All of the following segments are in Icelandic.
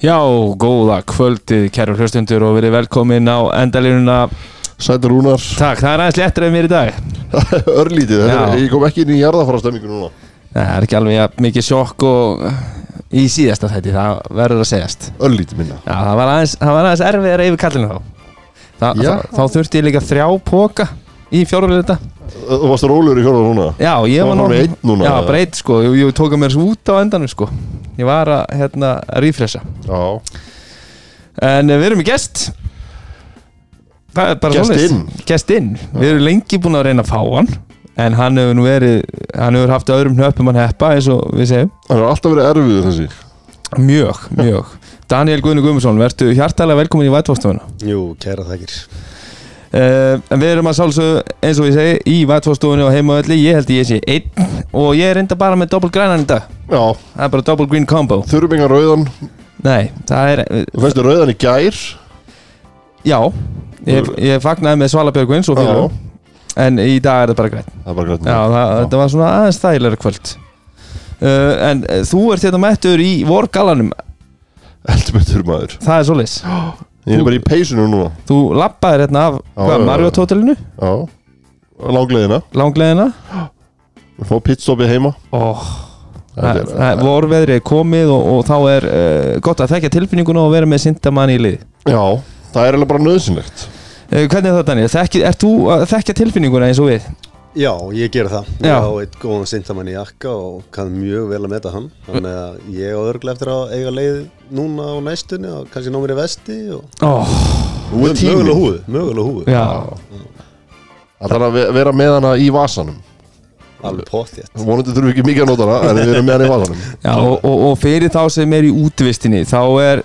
Já, góða kvöldið, kæru hlustundur og verið velkomin á endalínuna. Sætur Rúnar, Takk, það er aðeins léttur en mér í dag. Örlítið, er, ég kom ekki inn í jarðafara stemmingu núna. Nei, Það er ekki alveg jafn mikið sjokk og í síðasta þætti, það verður að segjast. Örlítið minna. Já, það var aðeins, aðeins erfiðar yfir kallinu þá. Þa, þá, þá þurfti ég líka þrjá póka í fjóruleita Þú varst rólegur í fjórða núna? Já, ég var var með einn núna, Já, eða? breyt sko, ég, ég tók að mér svo út á endanum sko. Ég var að, hérna, að rífresa Já, En eh, við erum í gest. Það er bara Gest svoleiðis. inn. Gest inn. Við erum lengi búin að reyna að fá hann En hann hefur nú verið Hann hefur haft öðrum hnöppum hann heppa eins og við segjum. Það er alltaf verið erfiður þessi. Mjög, mjög. Daniel Guðni Guðmundsson, vertu hjartalega velkomin í Vætfórstofuna Jú, kæra þakkir uh, En við erum að sálsögðu eins og ég segi Í Vætfórstofunni og heimaölli Ég held ég sé einn Og ég er enda bara með double grænan í dag. Já, Það er bara double green combo. Þurfum engan rauðan. Nei, það er Þú fæstu rauðan í gær. Já, ég, ég fagnaði með Svala Björgvins og Já, félagum En í dag er það bara græn það er bara grænt. Já, það, þetta var svona aðeins þægilega kvöld. Uh, En uh, þú ert hérna mættur í vorgalanum Eldur með þurrmaður Það er svoleiðis Ég er bara í peysinu núna. Þú lappaðir hérna af hvað, já, já. Langleðina langleðina Fá pitstopi heima. Oh, það, er- það, Vorveðri er komið og, og þá er uh, gott að þekka tilfinninguna og vera með sindamann í lið. Já, það er alveg bara nöðsynlegt uh, Hvernig er það Daniel? Þekki, ert þú að þekka tilfinninguna eins og við? Já, ég ger það. Já. Ég á eitt góðan sintamann í jakka og kann mjög vel að meta hann. Þannig að ég á örglega eftir að eiga leið núna á næstunni og kannski ná mér í vesti og Oh, mögulega húðu, mögulega húðu já, Það þarf að ve- vera með hana í vasanum. Alveg pottjætt Vonandi þurfum við ekki mikið að nota hana En við erum með hana í vasanum. Já og, og, og fyrir þá sem er í útvistinni þá er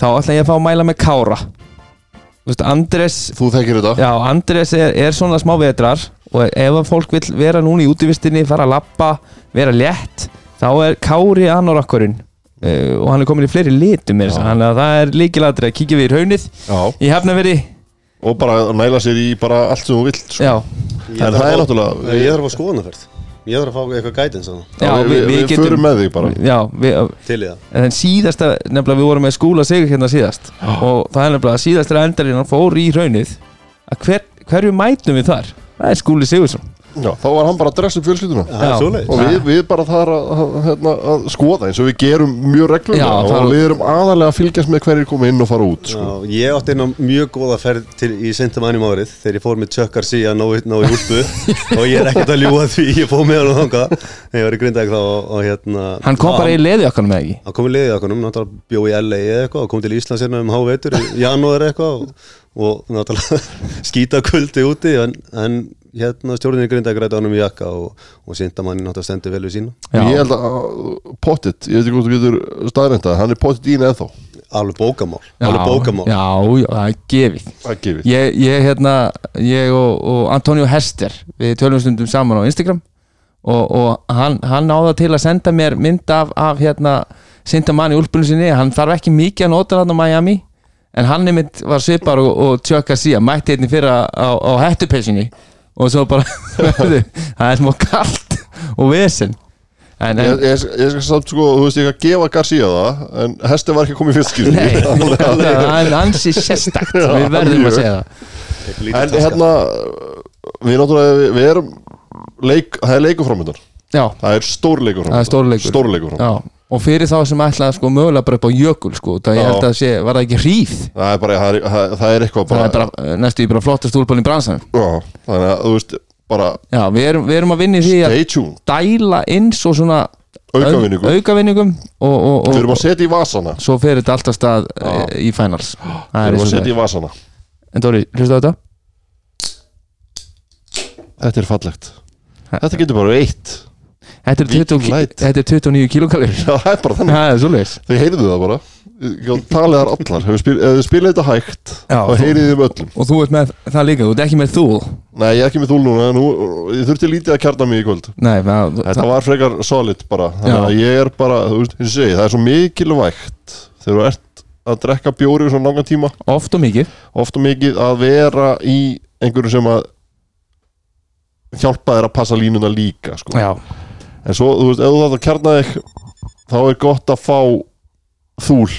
þá ætla ég að fá að mæla með Kára Þú veist, Andres Þú þekkir þetta? Já, Andres er, er svona smá vetrar og ef að fólk vil vera núna í útivistinni fara að lappa, vera létt þá er Kári anorakkurinn uh, og hann er komin í fleiri litum þannig að það er líkilatri að kíkja við í raunnið Já, í hefnaveri og bara næla sér í bara allt sem þú vilt sko. Já, En það er náttúrulega Ég þarf að skoðanaferð Ég þarf að fá eitthvað guidance á það. Já við, við, við, getum förum með þig bara. Já, við, Til í það. En síðasta, nefnilega við vorum með skúla sig hérna síðast. Og það er nefnilega að síðastra endarinn hann fór í raunnið að hver, hverju mætum við þar? Það er skúli Sigursson Já, þá var hann bara að dressa upp fjölskylduna. Já. og við, við bara þar að, að, hérna, að skoða eins og við gerum mjög reglulega Já, og það- við erum aðalega að fylgjast með hverjir koma inn og fara út sko. Já, ég átti einn á mjög góða ferð til, í sintamannum árið þegar ég fór með Garcia ná, í- ná í úlpu. Og ég er ekkert að ljúga því ég fór með hann og þanga þegar ég var í Grindag þá og, og hérna Hann kom bara í leði okkar með ekki? Hann kom í liðið okkur náttúrulega bjó í LA eða eitthvað og kom til Íslands hérna um hávetur í janúar eitthvað og, og náttúrulega skýta kuldi úti en, en hérna stjórnir Grindag rætti honum í jakka og, og sintamanni náttúrulega stendur vel við sína. Já. ég held að pottit, ég veit ekki hvort þú getur staðrænda, hann er pottit í ennþá. Alveg bókamál, Já, alveg bókamál. Já, já, það er gefið. Það er gefið. Ég, ég, hérna, ég og, og Antonio Hester Við tölum stundum saman á Instagram Og, og hann, hann náða til að senda mér mynd af, af hérna Sindamann í úlpunum sinni. Hann þarf ekki mikið að nota hann á Miami En hann er mynd var svipar og, og tjökka síðan Mætti hérna fyrir á, á hettupeysinni Og svo bara Það er smá kalt og vesen. En, Ég, en ég, ég skal samt sko, þú veist ég að gefa Garcia það en Hestin var ekki að koma í fyrstskipti Nei, það er ansi sérstakt. Við verðum að segja það. En hérna við náttúrulega, við, erum leik, það er leikur framöndan. Já, það er stór leikur það Já, og fyrir þá sem ætlaði sko mögulega bara upp á jökul sko, það ég Já. held að sé, var það ekki hríð? Það er bara, það er, það, það er eitthvað það bara, er bara eh, næstu í bara flottast úlpan í bransanum. Já, þannig að þú veist bara Já, við erum, við erum að vinna í því að tuned, dæla inn svo svona aukavinningu. au- aukavinningum og, og, og, við erum að setja í vasana. Svo fer þetta alltaf stað e, í finals. Við Það er erum að setja það í vasana. En Dóri, hlustu á þetta? þetta er fallegt. Þetta getur bara eitt Þetta er, Viking 20, Light. þetta er 29 kilókalir já, það er bara þannig. Þau heyrðu það bara. Talið þar allar, ef við spil- ef þið spilið þetta hægt Já, þá þú- heyrið þið um öllum. Og þú ert með það líka, þú ert ekki með þú. Nei, ég er ekki með þúl núna, nú, ég þurfti lítið að kjarna mig í kvöld. Nei, það, Þetta var frekar solid bara. Þannig að ég er bara, þú veist, og ég segi Það er svo mikilvægt Þegar þú ert að drekka bjóri svona langan tíma. Oft og mikið. Oft og mikið að vera í einhverju sem að hjálpa þér að passa línuna líka sko. Já, En svo, þú veist, ef þú þarf að kjarna þig Þá er gott að fá þúl.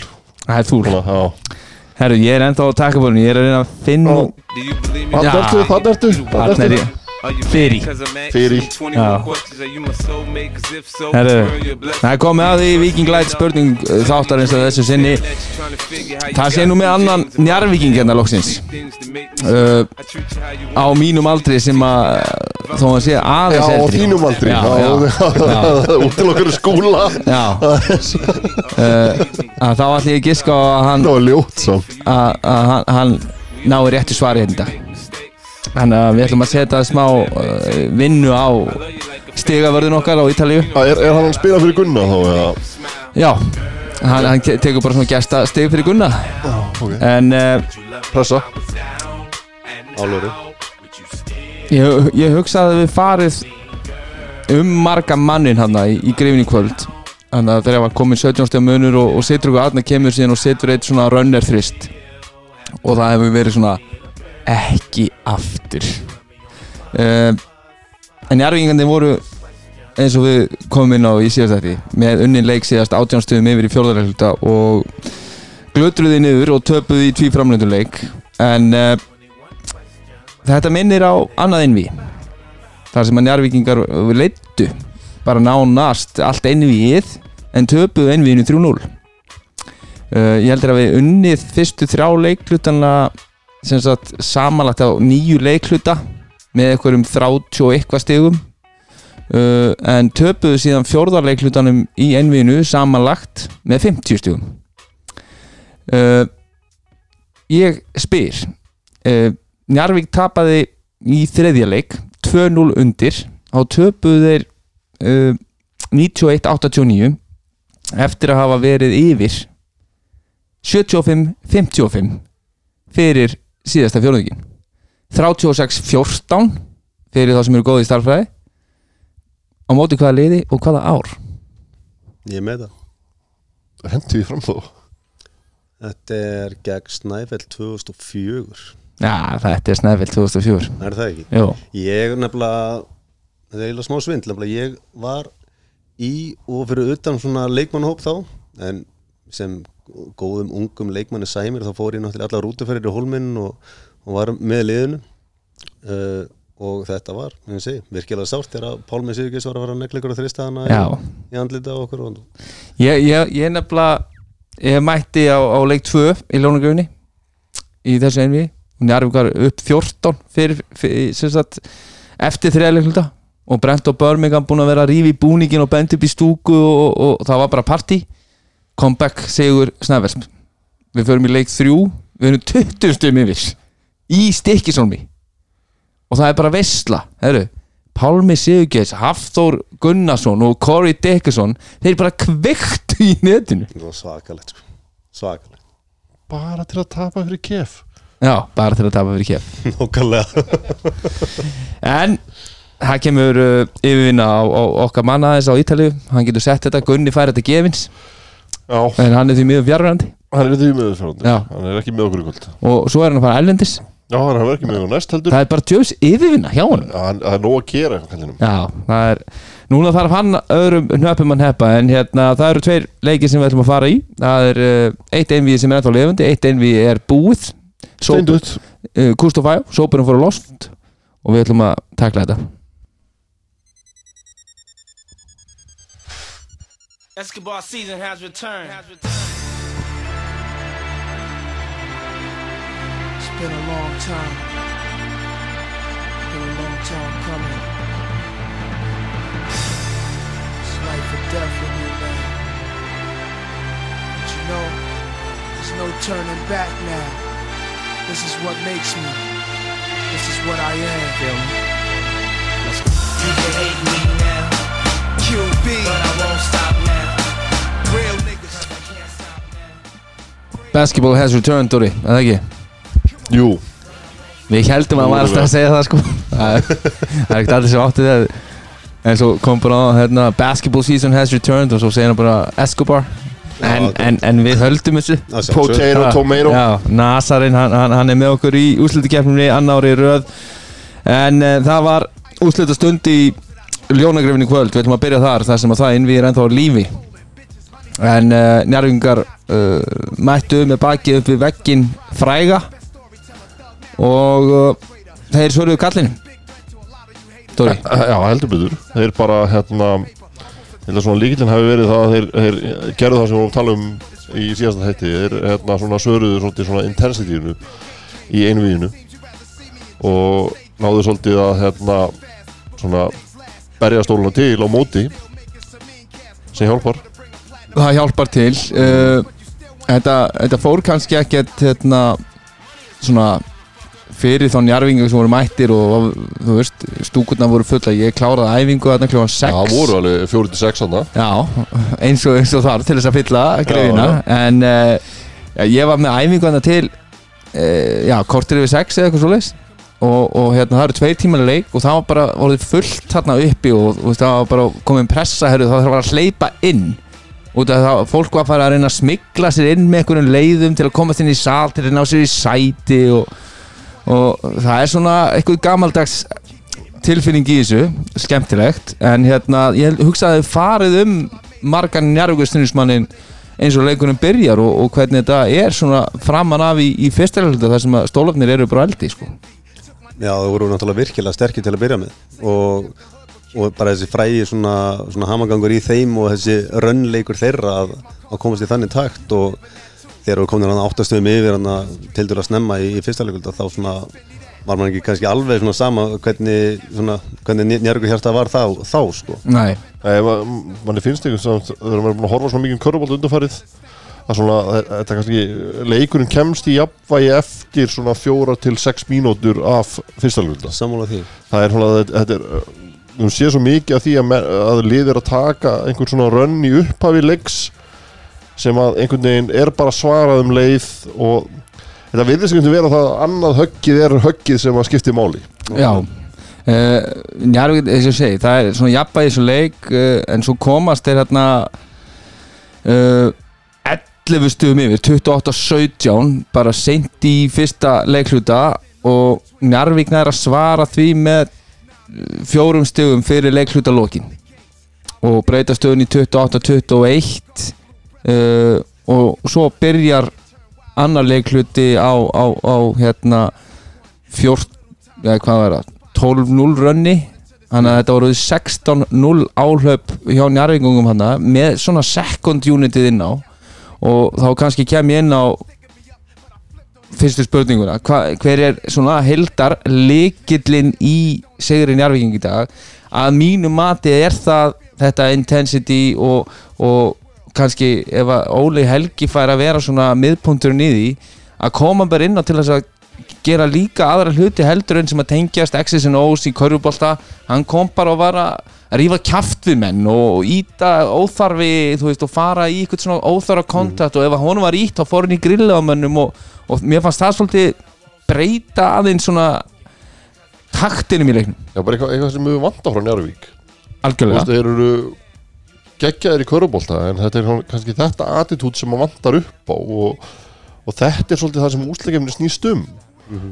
Það er þúl. Svona, já. Herru, ég er ennþá á takkabólun Ég er að reyna að finna Já. Þannig ertu, þannig ertu. Þannig er ertu Fyrir Fyrir Já. Herru, það er komið að því Viking Light spurning uh, þáttarins að þessu sinni. Það sé nú með annan njarvíking hérna loksins. uh, Á mínum aldri sem að uh, Þó að sé Já, aðeins á eldri. þínum aldri. Já, já, Útilokkar skúla. Já. Uh, að Þá ætlum ég að giska á að hann Það var ljótt samt. að, hann, hann nái réttu svari hérna í dag Þannig að við ætlum að setja smá uh, vinnu á stigavörðun okkar á Ítalíu Er, er hann að spila fyrir Gunna þá? eða? Já, hann, hann te- tekur bara svona gesta stig fyrir Gunna ok. En uh, Pressa Álöru ég, ég hugsa að við farið um marga mannin hann í, í grifin í kvöld Þannig að þegar var komin 17 steg munur og, og setur ykkur aðna kemur síðan og setur eitt svona runner þrist Og það hefur verið svona ekki aftur. Uh, En jarðingandi voru eins og við komum inn á í síðast þetta með unnin leik síðast átjánstöðum yfir í fjórðarhælta og glötruði niður og töpuði í tví framlönduleik en uh, þetta minnir á annað innví þar sem að njárvíkingar leittu bara nánast allt innvíið en töpuðu innvíinu 3-0 uh, ég heldur að við unnið fyrstu þrjá leiklutana sem sagt samanlagt á nýju leikluta með einhverjum 30 og eitthvað stegum uh, en töpuðu síðan fjórðarleiklutanum í einvíinu samanlagt með 50 stegum uh, ég spyr uh, Njarvík tapaði í þriðja leik 2-0 undir á töpuðu þeir uh, 91-89 eftir að hafa verið yfir 75-55 fyrir síðasta fjórðingin 36-14 fyrir þá sem eru góði í starfræði á móti hvaða liði og hvaða ár? Ég er með það. Hendi við fram þó. Þetta er gegn Snæfell 2004 Já, þetta er Snæfell 2004 Er það ekki? Jó, Ég nefnilega Þetta er eiginlega smá svindl nefnilega Ég var í og fyrir utan svona leikmannhóp þá en sem góðum ungum leikmanni sæmir þá fór ég náttúrulega allar rútuferðir í hólminn og, og var með liðinu. Uh, og þetta var, segi, virkilega sárt þegar Pálmi Sigurgeis var að negla ykkur á þristæðana í, í andlita á okkur og, Ég, ég, ég nefnilega ég mætti á, á leik 2 í Lónagöfunni í þessu og Njarvík var upp 14 fyrir, fyrir sagt, eftir þriðleikluta og Brent og Birmingham búin að vera að rífi búningin og benda upp í stúku og, og, og það var bara party comeback segur Snæfell við förum í leik 3 við erum 20 stum yfir í stikkisólmi og það er bara veistla heru, Pálmi Sigurgeis, Hafþór Gunnarsson og Corey Dickerson þeir bara kveiktu í netinu. Svakalegt sko. svakalegt. Bara til að tapa fyrir kef. Já, bara til að tapa fyrir kef. Nókallega en það kemur uh, yfirvinna á, á okkar manna aðeins á Ítalíu. Hann getur sett þetta, Gunni fær þetta gefins Já, en hann er því miður fjarrandi hann er því með þessu Já. Hann er ekki með okkur í kvöld. Og svo er hann að fara ælendis Já, hann er ekki með okkur næst heldur. Það er bara tjóðs yfirvinna hjá Já, hann- Það er nóg að gera kallinum Já, það er Núna þarf hann öðrum hnöpum að heppa En hérna, það eru tveir leikir sem við ætlum að fara í. Það er uh, eitt einvið sem er ennþá lifandi Eitt einvið er búið. Steindutt uh, Kustofæ, sópurum fór á loft Og við ætlum að takla þetta Escobar season has returned. It's been a long time. Been a long time coming. It's life or death with me, man. But you know, there's no turning back now. This is what makes me. This is what I am. Feel me? Let's go. You can hate me now. QB. Basketball has returned, Dóri, eða ekki? Jú, Við heldum að hann var alltaf að segja það sko. Það er það er ekkert allir sem átti það. En svo kom bara á hérna Basketball season has returned Og svo segir hann bara Escobar. En, en, en við höldum þessu. Að potato, tomato. Já, Nasarinn, hann, hann, hann er með okkur í úrslutukefninni annári röð. En uh, það var úrsluta stund í Ljónagrifin í kvöld, við ætlum að byrja þar þar sem að það innví er ennþá lífi En uh, njárvingar uh, mættu með bakið upp við veggin fræga og uh, þeir svöruðu kallinu Dóri? Já, heldur betur. Þeir bara, hérna að svona líkillin hafi verið það að þeir, þeir gerðu það sem við vorum að tala um í síðasta hætti þeir hérna svona svöruðu svolítið svona intensityinu í einvíðinu og náðu svolítið að hérna svona berja stóluna til á móti sem hjálpar það hjálpar til. Uh, þetta, þetta fór kannski ekkert hérna, svona fyrir þá njarvingu sem voru mættir og þú veist, stúkurna voru fulla ég kláraði æfingu þarna kljóðan 6 Já, það voru alveg 4-6 hana Já, eins og, eins og þar til þess að fylla greifina Já, en uh, ég var með æfingu þarna til uh, já, kortir yfir 6 eða eitthvað svoleiðis. Og, og hérna það eru tveir tímalega leik og það var bara orðið fullt þarna uppi og, og það var bara komin pressa herru, það var að hleypa inn út af það, fólk var að fara að reyna að smigla sér inn með einhvern leiðum til að komast inn í sal til að ná sér í sæti og, og það er svona eitthvað gamaldags tilfinning í þessu, skemmtilegt en hérna, ég hugsaði að þið farið um margan njárvíkustunismannin eins og leikunum byrjar og, og hvernig þetta er svona framan af í, í fyrsta hluta þar sem að stólafnir eru bara eldi sko. Já, það voru náttúrulega virkilega sterkir til að byrja með og, og bara þessi frægi svona, svona hamagangur í þeim og þessi rönnleikur þeirra að, að komast í þannig takt og þegar við komum hérna áttastöðum yfir til dæru að snemma í, í fyrsta leikulta þá svona var maður ekki kannski alveg svona sama hvernig, svona, hvernig njörgur hjarta var þá, þá sko. Nei, Nei, ma- manni finnst einhvern samt þegar maður er búin að horfa svona mikið um körfubolt undanfarið að svona, þe- þetta kannski leikurinn kemst í jafnvægi eftir svona fjóra til sex mínútur af fyrsta hluta Sammála því. það er svona, þetta er þú sé svo mikið af því að, að liðir að taka einhvern svona rönn í upphafi leiks sem að einhvern veginn er bara svarað um leið og þetta einhvern veginn vera það að annað höggið er höggið sem að skipti máli. Já. Njarvík, eins og ég segi, það er svona jafnvægi í þessu leik uh, en svo komast þeir hérna uh, 11 stuðum yfir 28-17 bara seint í fyrsta leikluta og Njarvík næra að svara því með fjórum stugum fyrir leikluta lokin og breyta stöðun í 28-21 uh, og svo byrjar annar leikluti á, á, á hérna 14, ja, hvað var það 12-0 rönni. Þannig að þetta voru 16-0 áhlaup hjá njarvingungum hann með svona second unitið inn á. Og þá kannski kem ég inn á fyrstu spurninguna. Hva, hver er svona heldar likillin í Sigri Njarvíking í dag? Að mínu mati er það þetta intensity og, og kannski ef að Óli Helgi fær að vera svona miðpunkturinn í því að koma bara inn á til þess að gera líka aðra hluti heldur en sem að tengjast X's and O's í körfubólta hann kom bara og var að rífa kjaft við menn og íta óþarfi, þú veist, og fara í eitthvað svona óþarfa kontakt og ef að honum var ítt þá fór hann í grilla á mönnum og, og mér fannst það svolítið breyta aðeins svona taktinum í leiknum. Já, bara eitthvað, eitthvað sem við vanta frá Njarvík Þú algjörlega veist, þeir eru geggjaðir í körubólta en þetta er kannski þetta attitút sem maður vantar upp á og, og þetta er svolítið það sem úsleikefni snýst um.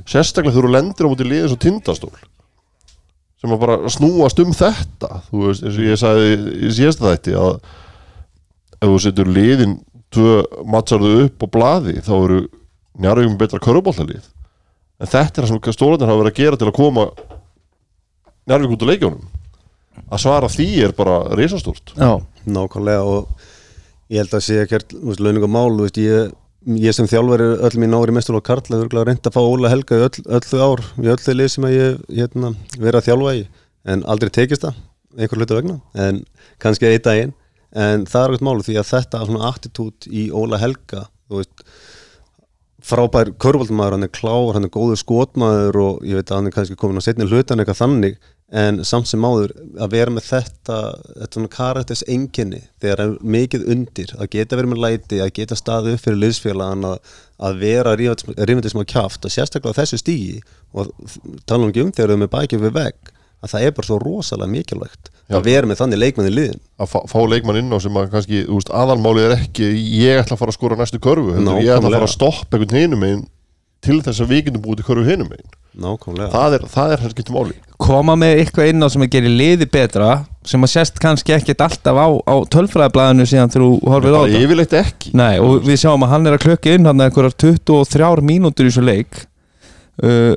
Sérstaklega þegar þú lendir á múti liðið svo tindastól sem að bara snúast um þetta. Þú veist, eins og ég sagði í síðasta þætti að ef þú setur liðin tvö mattsarðu upp á blaði þá eru njárvíkum betra körubóltalið en þetta er það sem stólandir hafa verið að gera til að koma njárvík út á leikjónum að svara því er bara risastórt. Já, Nákvæmlega og ég held að sé ekkert launingum mál, þú veist, ég, ég sem þjálfari öll mín ári mestur og Karla þurflega reynd að fá Óla Helga öll, öll þau ár í öll þau lið sem að ég hérna, vera að þjálfa í. En aldrei tekist það, einhver hlutu vegna en kannski einn daginn. En það er ekkert málu því að þetta attitút í Óla Helga veist frábær körvaldmaður, hann er klár, hann er góður skotmaður og ég veit að hann er kannski komin á setni hlutan eitthvað þannig en samt sem áður að vera með þetta þetta svona karakters enginni þegar er mikið undir, að geta verið með læti að geta staðið upp fyrir liðsfélagan að, að vera rífandi að kjáft og sérstaklega þessu stígi og tala um ekki um þegar þau með bækið við vegg að það er bara svo rosalega mikilvægt Já. að vera með þannig leikmenn í liðin að fá, fá leikmann inn á sem að kannski, þú veist, aðalmálið er ekki ég ætla að fara að skora næstu körfu heldur, ég ætla að fara að stoppa einhvern hinum einn til þess að við getum búið til körfu hinum einn nákvæmlega. Það er, það er sem skiptir máli. Koma með eitthvað inn á sem að gera liði betra sem að sést kannski ekkert alltaf á, á tölfræðablaðinu síðan þú horfir á ekki. Nei, og við sjáum að hann er að klökka inn hann einhverjar 23 mínútur í svo leik. Uh,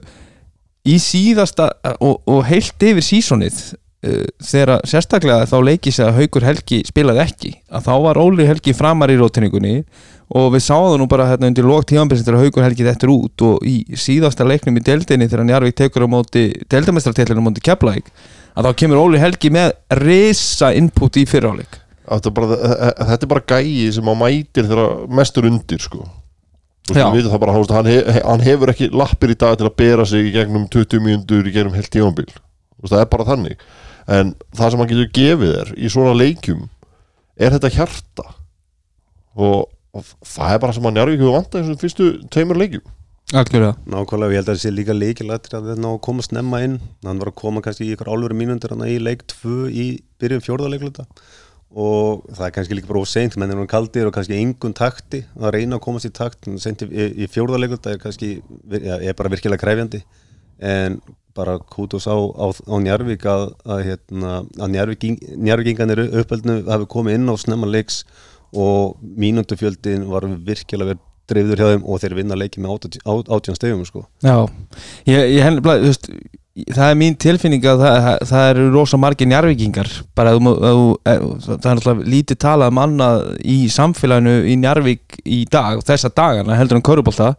í síðasta og, og heilt yfir sísonið uh, þegar sérstaklega þá leikið sér að Haukur Helgi spilaði ekki að þá var Óli Helgi framar í rótinningunni og við sáðum nú bara hérna undir lók tíðanbyrsin þegar Haukur Helgi þetta út og í síðasta leiknum í deildinni þegar Njarvík tekur á móti deildamestartillinu á móti Keflæk að þá kemur Óli Helgi með risa input í fyrráleik þetta er bara, er bara gæi sem á mætir þegar mestur undir sko. Við það bara, hann, he, hann hefur ekki lappir í dag til að bera sig í gegnum 20 mínútur í gegnum heilt tímanbíl það er bara þannig. En það sem hann getur gefið þér í svona leikjum er þetta hjarta? Og, og það er bara sem hann njárvík hefur vantað þessum fyrstu tveimur leikjum. Algjörlega. Nákvæmlega, ég held að það sé líka leikilættir að við ná að koma snemma inn. Hann var að koma kannski í ykkur álveru mínundur hann í leik 2 í byrjun fjórðarleikluta og það er kannski líka bara of seint menn er hann kaldir og kannski engun takti að reyna að komast í takt. Í, í fjórðarleikluta er kannski, ja, er bara virkilega krefjandi. En bara kútus á, á, á Njarvík að, að, hérna, að Njarvíking, Njarvíkinganir uppeldinu hafi komið inn á snemma leiks og mínundufjöldin var virkilega verið dreifður hjá þeim og þeir vinna leiki með átján stegum sko. Já, ég, ég henni þú veist það er mín tilfinning að það, það, það eru rosa margir njarvíkingar bara að að að, það er alltaf lítið talað um annað í samfélaginu í Njarvík í dag, þessa dagana heldur en körubólta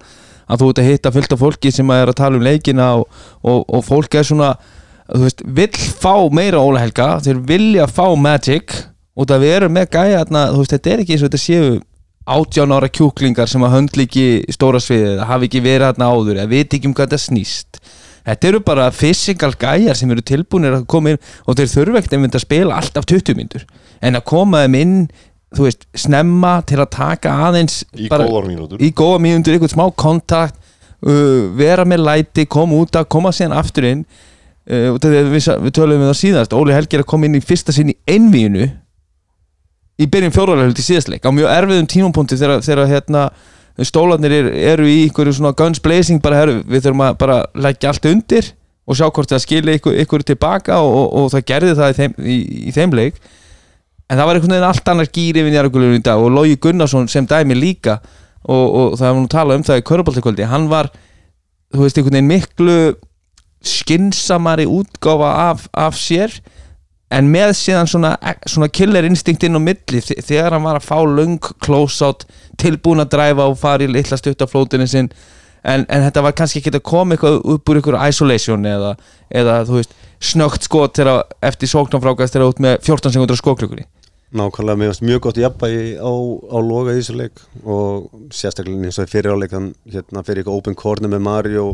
að þú ert að hitta fullt af fólki sem er að tala um leikina og, og, og fólk er svona þú veist, vill fá meira Óla Helga þeir vilja fá Magic og það við erum með gæja þú veist, þetta er ekki eins og þetta séu átján ára kjúklingar sem að höndla ekki stóra sviðið, hafi ekki verið þarna áður eða viti ekki um hvað þetta snýst þetta eru bara physical gæjar sem eru tilbúinir að koma inn og þeir þurfa ekkert einmitt að spila alltaf 20 myndur en að koma þeim inn þú veist, snemma til að taka aðeins í bara- góðar mínútur. í góða mínundur, einhvern smá kontakt uh, vera með læti, koma út að koma síðan aftur inn. Uh, við, við tölum við það síðast Óli Helgi er að koma inn í fyrsta sinn í einvíinu í byrjun fjóralegult í síðastleik á mjög erfiðum tímapunkti þegar, þegar hérna, stólarnir er, eru í einhverju svona guns blazing bara herru, við þurfum að bara leggja allt undir og sjá hvort það skilja ykkur, ykkur tilbaka og, og, og það gerði það í þeim, í, í þeim leik. En það var einhvern veginn allt annar gýr yfir njárgulunum í dag og Lógi Gunnarsson sem dæmi líka og, og það var nú talað um það í Köruboltakvöldi hann var, þú veist, einhvern veginn miklu skinsamari útgáfa af, af sér en með síðan svona, svona killer instinct inn á milli þe- þegar hann var að fá löng close-out tilbúin að dræfa og fara í litla stuttaflótinu sinn. En, en þetta var kannski ekki að koma eitthvað upp úr ykkur isolation eða, eða þú veist, snögt skot þegar eftir sóknarfrákast þegar út með 14 sekundar skoklukunni Nákvæmlega, mér finnst mjög gott jafnvægi á, á loga í þessu leik og sérstaklega eins og fyrir áleik hann hérna fyrir eitthvað open corner með Mario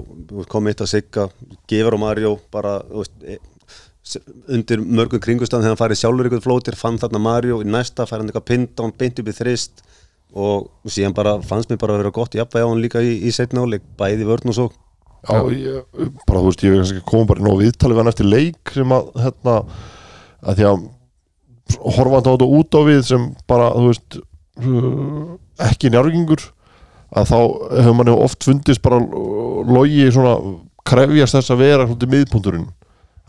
komið eitt að sigga, gefur á Mario bara veist, e, undir mörgu kringustan þegar hann farið sjálfur eitthvað flótir, fann þarna Mario í næsta fær hann eitthvað pinda, hann beint upp í þrist og síðan bara fannst mér bara að vera gott jafnvægi á hann líka í, í setna áleik bæði vörn og svo. Já, ég, bara þú veist, ég koma bara nóg viðtalið við hann eftir leik sem að hérna, að því að horfandi á þetta út á við sem bara, þú veist uh, ekki njárgingur að þá hefur manni oft fundist bara logi svona krefjast þess að vera svona miðpunturinn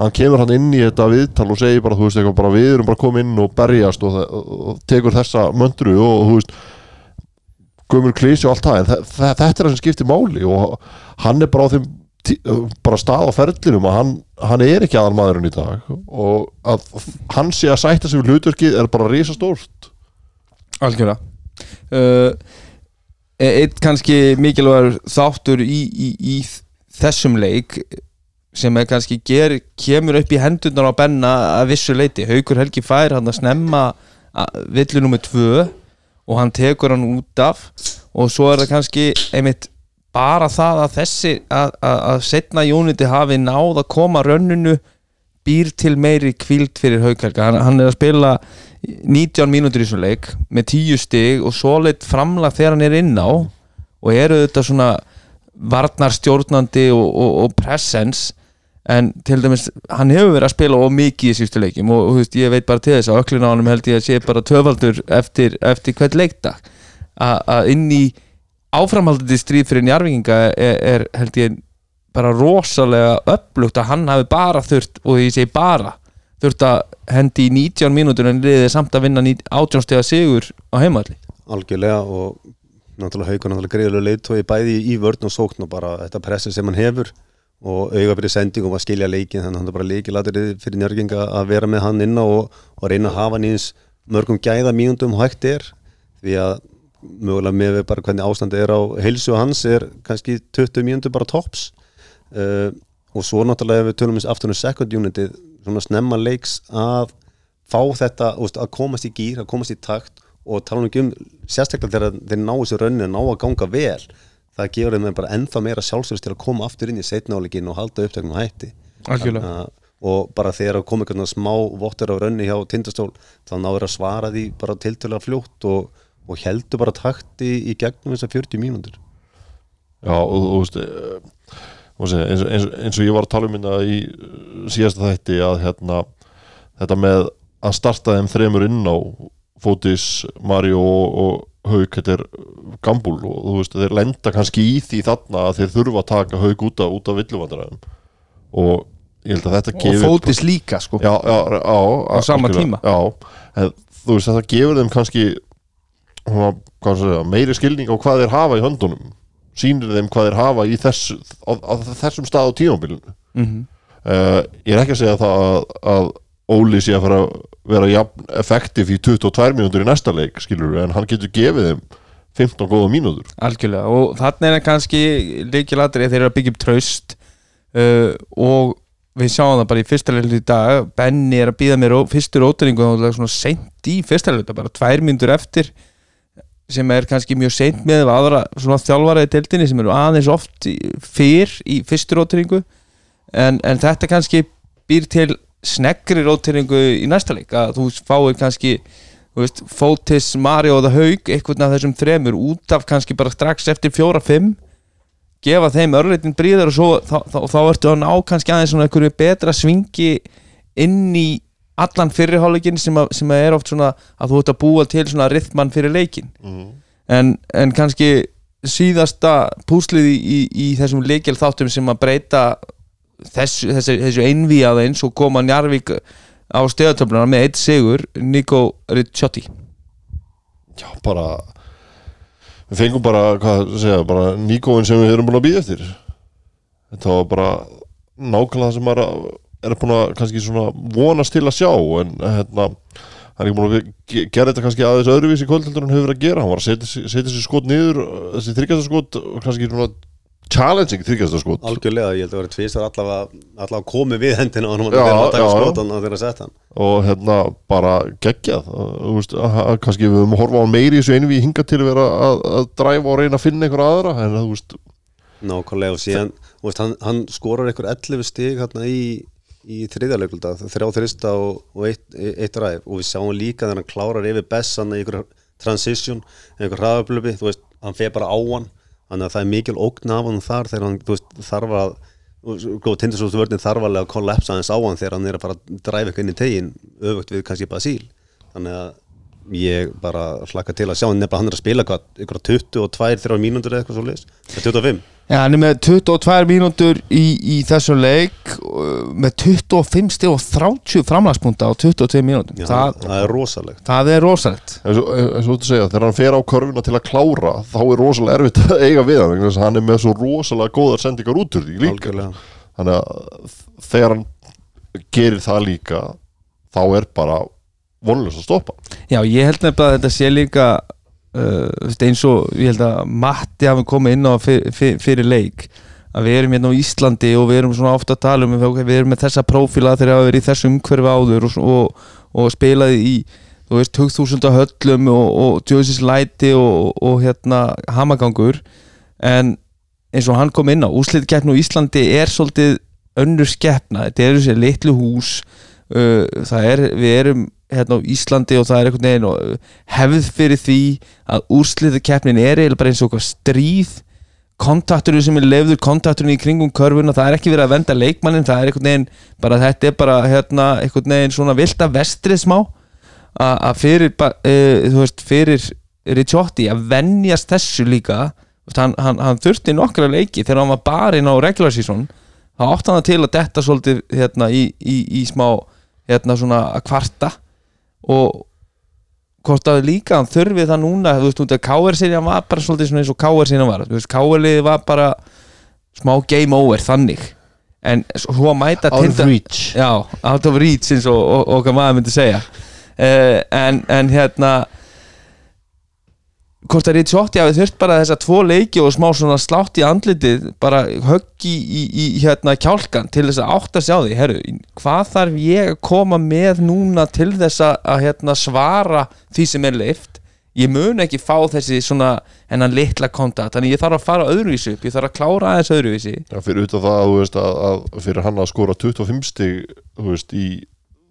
hann kemur hann inn í þetta viðtal og segir bara, þú veist, eitthvað bara við erum bara komið inn og berjast og, það, og tekur þessa möndru og þú veist gömur klísi og allt það en þe- þe- þetta er það sem skiptir máli og hann er bara á þeim bara stað á ferlinum að hann, hann er ekki aðal maðurinn í dag og að hann sé að sætta sig við hlutverkið er bara risastórt. Algjörða uh, Eitt kannski mikilvægur þáttur í, í, í þessum leik sem kannski ger, kemur upp í hendurnar á Benna að vissu leiti Haukur Helgi fær hann að snemma villu nummer tvö og hann tekur hann út af og svo er það kannski einmitt bara það að þessi að, að, að setna Jóniti hafi náð að koma rönnunu býr til meiri kvíld fyrir Haukhelga hann, hann er að spila 19 mínútur í þessum leik með 10 stig og svo leitt framlag þegar hann er inn á og eru þetta svona varnarstjórnandi og, og, og presence en til dæmis hann hefur verið að spila of mikið í sístu leikjum og, og veist, ég veit bara til þess að öklun á hann held ég að sé bara töfaldur eftir, eftir hvert leikdag. Að inn í áframhaldandi stríð fyrir njarvinginga er, er held ég bara rosalega upplugt að hann hafi bara þurft og ég segi bara þurft að hendi í 19 mínútur en liðið samt að vinna 18 stega sigur á heimalli algjörlega og náttúrulega haugur náttúrulega greiðlega leiðtói bæði í vörn og sókn og bara þetta pressi sem hann hefur og auga fyrir sendingum að skilja leikin þannig að hann er bara leikilatrið fyrir njörginga að vera með hann inna og, og reyna að hafa hann eins mörgum gæða mínúndum hægt er því að mögulega með bara hvernig ástandi er á heilsu hans er kannski 20 mínúndur bara tops uh, og svo náttúrulega ef við tölum eins aftur um second unitið svona snemma leiks að fá þetta, úst, að komast í gýr, að komast í takt og tala nú ekki um sérstaklega þegar þeir ná þessu raunin að ná að ganga vel það gefur þeim bara ennþá meira sjálfsverðist til að koma aftur inn í setnáleikin og halda upptöknum hætti Algjörlega. Og bara þegar að koma einhvern smá vottur á raunni hjá tindastól þá náður að svara því bara tiltölulega fljótt og, og heldur bara takti í gegnum þessar 40 mínútur Já, og þú veist eins, eins, eins og ég var að tala um hérna í eh, síðasta þætti að hérna, þetta með að starta þeim þremur inn á Fótis, Mario og, og Hauk, þetta er gambúl og þú veist, þeir lenda kannski í því þarna að þeir þurfa að taka Hauk út af, af villuvandræðum og ég held að þetta og gefur fótis líka sko. Já, já, já, Á sama tíma. já, en, þú veist þetta gefur þeim kannski segja, meiri skilning á hvað þeir hafa í höndunum. Sýnir þeim hvað þeir hafa í þessu, á, á þessum stað á tímabilinu. Mhm. uh, ég er ekki að segja það að, að Óli sé að fara að vera effektiv í 22 mínútur í næsta leik skilur en hann getur gefið þeim 15 góða mínútur. Algjörlega og þannig er það kannski líkilatri þeir eru að byggja upp traust uh, og við sjáum það bara í fyrsta leilu í dag Benny er að býða mér fyrstur ótringu og það er svona seint í fyrsta leilu bara tvær myndur eftir sem er kannski mjög seint með aðra þjálfaraði deildinni sem eru aðeins oft fyrr í fyrstur ótringu en, en þetta kannski býr til sneggri róteringu í næsta leik að þú fáir kannski veist, Fótis, Mario það haug einhvern af þessum þremur út af kannski bara strax eftir fjóra-fimm gefa þeim örleitin bríðar og svo þá, þá, þá ertu að ná kannski aðeins svona einhverju betra svingi inn í allan fyrirháleikin sem, að- sem að er oft svona að þú ert að búa til svona rithman fyrir leikin en, en kannski síðasta púslið í, í, í þessum leikjál þáttum sem að breyta þessu, þessu, þessu einvíða eins og koma Njarvík á stöðatöfluna með eitt sigur Nico Ricciotti. Já bara við fengum bara, hvað segja, bara Níkóin sem við erum búin að býða eftir. Þetta var bara nákvæmlega það sem maður er búin að kannski svona vonast til að sjá en hérna hann er ekki búin að ge- gera þetta kannski aðeins öðruvísi kvöldheldur en hefur verið að gera, hann var að setja, sér skot niður, þessi þryggjastaskot og kannski svona challenging þryggjastaskot algjörlega, ég held að vera tvistar allavega, allavega komið við hendina á hann og Já, að taka skotan að þeirra sett hann. Og hérna bara geggjað. Veist, að, að, kannski við höfum að horfa á meiri þessu einu við hinga til að vera að, að dræfa og reyna að finna einhver aðra en þú veist, nákvæmlega og síðan, veist, hann, hann skorar eitthvað 11 stig hérna í, í þriðjarleikulda, þrjá þrista og, og eitt, eitt ræf og við sjáum líka þegar hann klárar yfir bessan í einhver transition, einhver hraðablöfi þú veist, hann fer bara á hann þannig að það er mikil ógn af hann þar þegar hann veist, þarf að góð tindastóttu vörðin þarf alveg að kollapsa hans á hann þegar hann er að fara að dræfa eitthvað inn í tegin öfugt við kannski Basíl þannig að ég bara hlakka til að sjá hann nefnilega hann er að spila ykkur 22-3 mínútur eða eitthvað svo leis 25 Já, hann er með 22 mínútur í, í þessum leik uh, með 25 stig og 30 framlagspunta á 22 mínútum Já, það, það er rosalegt. það er rosalegt. Eins og þú ert að segja þegar hann fer á körfuna til að klára þá er rosalega erfitt að eiga við hann vegna þess að hann er með svo rosalega góðar sendingar út úr því líka. Algjörlega. Þannig að þegar hann gerir það líka þá er bara vonlust að stoppa. Já, ég held nefnilega að þetta sé líka uh, eins og ég held að Matti hafi komið inn á fyr, fyr, fyrir leik að við erum hérna á Íslandi og við erum svona ofta að tala um ok, við erum með þessa prófíla þegar hafa verið í þessu umhverfi áður og, og, og spilaði í þú veist, hugþúsunda höllum og, og djóðsins læti og, og hérna hamagangur. En eins og hann kom inn á úslitkeppn á Íslandi er svolítið önnur skeppna, þetta er þessi litlu hús uh, það er, við erum hérna á Íslandi og það er einhvern veginn og hefð fyrir því að úrslitakeppnin er eiginlega bara eins og stríð. Kontakturinn sem er lefður, kontakturinn í kringum körfuna, það er ekki verið að venda leikmannin, það er einhvern veginn, bara þetta er bara hérna, einhvern veginn svona vilda vestrið smá. Að að fyrir, eh, þú veist, fyrir Ricciotti að venjast þessu líka hann, hann, hann þurfti nokkra leiki þegar hann var bara inn á regular season þá átti hann til að detta svolítið hérna, í, í, í smá hérna, svona að kvarta og hvort að líka hann þurfi það núna þú veist, út að KR-serjan var bara svolítið svona eins og KR-serjan var, þú veist, KR-liði var bara smá game over þannig. En svo mæta Out of reach. Já, out of reach eins og- okkar maður myndi segja. Uh, en, en hérna hvort að Ricciotti hafi þurft bara þessa tvo leiki og smá svona slátt í andlitið bara höggi í, í, hérna kjálkan til þess að átt að sjá því herru, hvað þarf ég að koma með núna til þess að, að hérna, svara því sem er leift ég mun ekki fá þessi svona hennan litla kontakt, þannig ég þarf að fara öðruvísi upp, ég þarf að klára aðeins öðruvísi. Já, fyrir utan það þú veist, að, að fyrir hann að skora 25 stig veist, í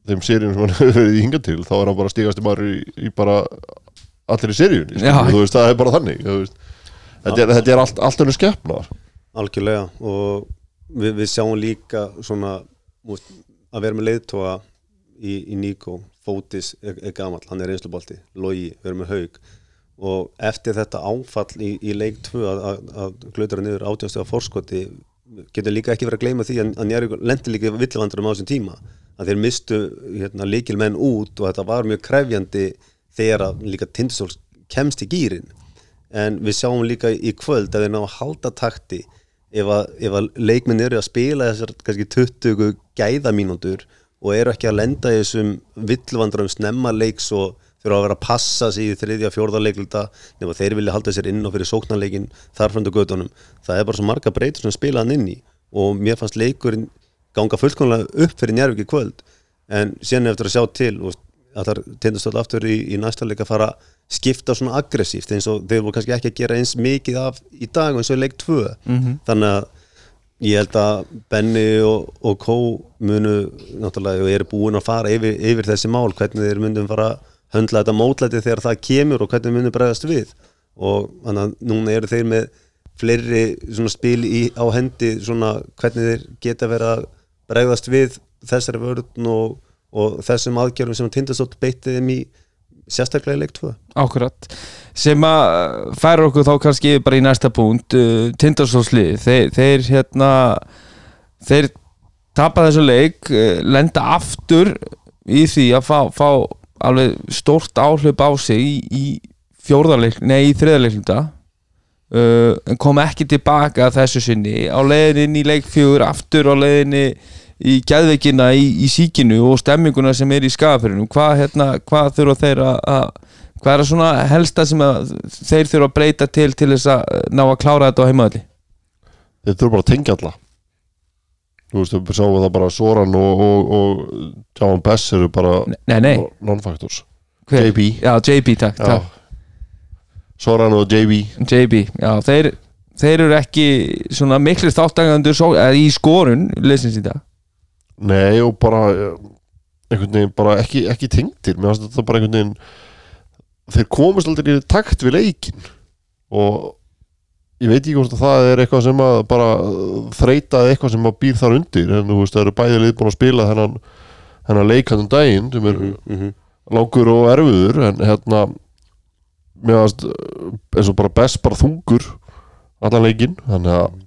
þeim seríum sem hann hefur verið í hinga til þá er hann bara stigast í maður í, í bara allir í þú veist, það er bara þannig þú veist. þetta er, þetta er allt, allt önnu skeppna algjörlega og við, við sjáum líka svona að vera með leiðtóa í, í Níko Fótis er, er gamall, hann er einslubolti Logi, við erum með haug og eftir þetta áfall í, í leik 2 að, að, að glöðra niður átjáðstöða fórskoti getur líka ekki verið að gleyma því að, að Njárvík lendi líka villivandurum á þessum tíma að þeir mistu hérna, líkil menn út og þetta var mjög krefjandi þegar að líka tindastól kemst í gýrin en við sjáum líka í kvöld að þeir ná að halda takti ef að, ef að leikminn eru að spila þessar kannski 20 gæðamínútur og eru ekki að lenda í þessum villvandurum snemma leiks og þurfa að vera að passa sig í þriðja, fjórða leikluta nema þeir vilja halda sér inn og fyrir sóknarleikin þarfrandu gödunum. Það er bara svo marga breytur sem spila hann inn í og mér fannst leikurinn ganga fullkomlega upp fyrir Njárvík í kvöld en síðan eftir að sjá til og að það tindastöld aftur í, í næsta leik að fara að skipta svona aggressíft eins og þeir voru kannski ekki að gera eins mikið af í dag eins og í leik 2 Mhm. þannig að ég held að Benny og, og Kó munu náttúrulega og eru búin að fara yfir, yfir þessi mál hvernig þeir munum fara að höndla þetta mótlæti þegar það kemur og hvernig munum bregðast við og þannig að núna eru þeir með fleiri svona spil í, á hendi svona hvernig þeir geta verið að bregðast við þessari vörðun og, og þessum aðgerðum sem tindastótt beitti þeim í sérstaklega í leik 2 Ákurat sem að færa okkur þá kannski bara í næsta punkt uh, Tindarsólslið þeir, þeir hérna þeir tapa þessu leik uh, lenda aftur í því að fá, fá alveg stórt áhlaup á sig í, í fjórðarleik, nei í þriðarleikluta uh, en kom ekki tilbaka þessu sinni. Á leiðinni inn í leik fjögur aftur á leiðinni í gæðveikina í, í síkinu og stemminguna sem er í skafirinu hvað, hérna, hvað þurfa þeir að að- hvað er það svona helsta sem að þeir þurfa að breyta til til þess að ná að klára þetta á heimaðalli þeir þurfa bara að tengja alla þú veist, við sáum það bara Soran og, og, og John Bess eru bara non-factors? JB. já, JB takk, Já. takk. Soran og JB JB, já, þeir þeir eru ekki svona miklir þáttagandur svo, eða í skorun leysins í dag Nei og bara eh, einhvern veginn bara ekki, ekki tengdir. Mér finnst þetta bara einhvern veginn þeir komast aldrei í takt við leikin og ég veit ekki hvort að það er eitthvað sem að bara uh, þreita eitthvað sem að býr þar undir. En þú veist það eru bæði lið búin að spila þennan, þennan leikandum daginn sem er mm -hmm. langur og erfiður. En hérna mér finnst uh, eins og bara best bara þungur allan leikinn. Þannig að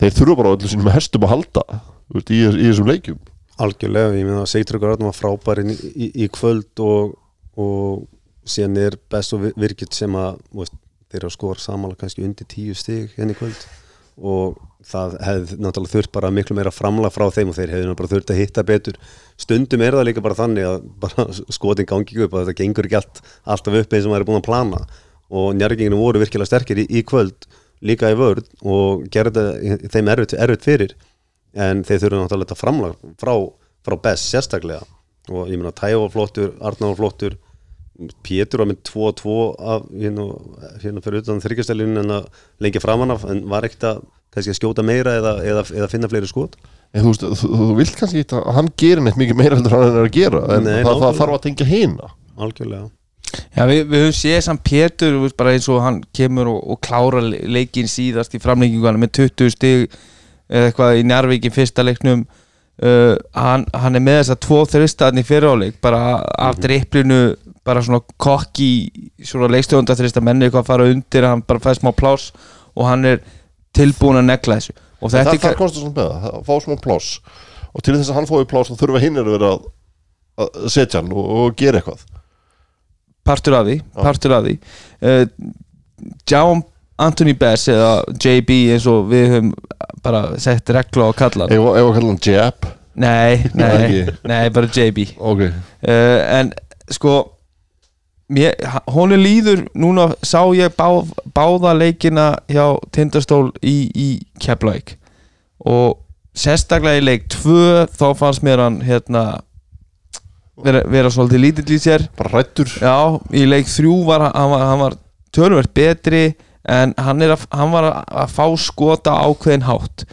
þeir þurfa bara öllu sínum hestum að halda veist, í, í þessum leikjum. Algjörlega, ég meina að Sigtryggur Arnum var frábærin í, í, í kvöld og, og síðan er best og virkið sem að veist, þeir eru að skora samanlega kannski undir tíu stig henni í kvöld. Og það hefði náttúrulega þurft bara miklu meira framlag frá þeim og þeir hefði náttúrulega þurft að hitta betur. Stundum er það líka bara þannig að bara skotin gangi upp að þetta gengur ekki allt, alltaf upp eins og maður er búin að plana. Og njárgenginu voru virkilega sterkir í, í kvöld líka í vörð og gerði þeim erfitt, erfitt fyrir en þeir þurfa náttúrulega þetta framlag frá, frá best sérstaklega. Og ég meina var flottur, Arnar var flottur Pétur var með 2-2 af hérna, hérna fyrir utan þryggjastælun en að lengja framan af en var ekkert að kannski að skjóta meira eða, eða, eða finna fleiri skot? En þú veist, þú, þú vilt kannski ekki að hann gerir neitt mikið meira heldur en hann er að gera en Nei, það, það þarf að tengja hina. Algjörlega. Já, við, við höfum séð samt Pétur þú veist, bara eins og hann kemur og, og klára le- leikinn síðast í framlengingu með 20 stig eða eitthvað í Njarvíkin fyrsta leiknum uh, hann, hann er með þess að tvo þristaðin í fyriráleik bara af dripplinu bara svona kokki svona leikstjóðunda þrista menni eitthvað að fara undir hann bara fæði smá plás og hann er tilbúin að negla þessu. Og það, þetta það er kostar svona með það, að fá smá pláss. Og til þess að hann fái pláss þá þurfa hinn að vera að, setja hann og, og gera eitthvað. Partur af því, partur af því. Uh, John Anthony Bess eða JB eins og við höfum bara sett regla á að kalla hann. ef ef að kalla hann jab nei, nei, nei, bara JB ok, uh, en sko mér, honum líður núna sá ég bá, báða leikina hjá Tindastól í, í Keflavík. Og sérstaklega í leik 2 þá fannst mér hann hérna vera, vera svolítið lítill í sér. Bara rættur Já, í leik þrjú var hann var, hann var tölvert betri en hann, að, hann var að, fá skota ákveðin hátt.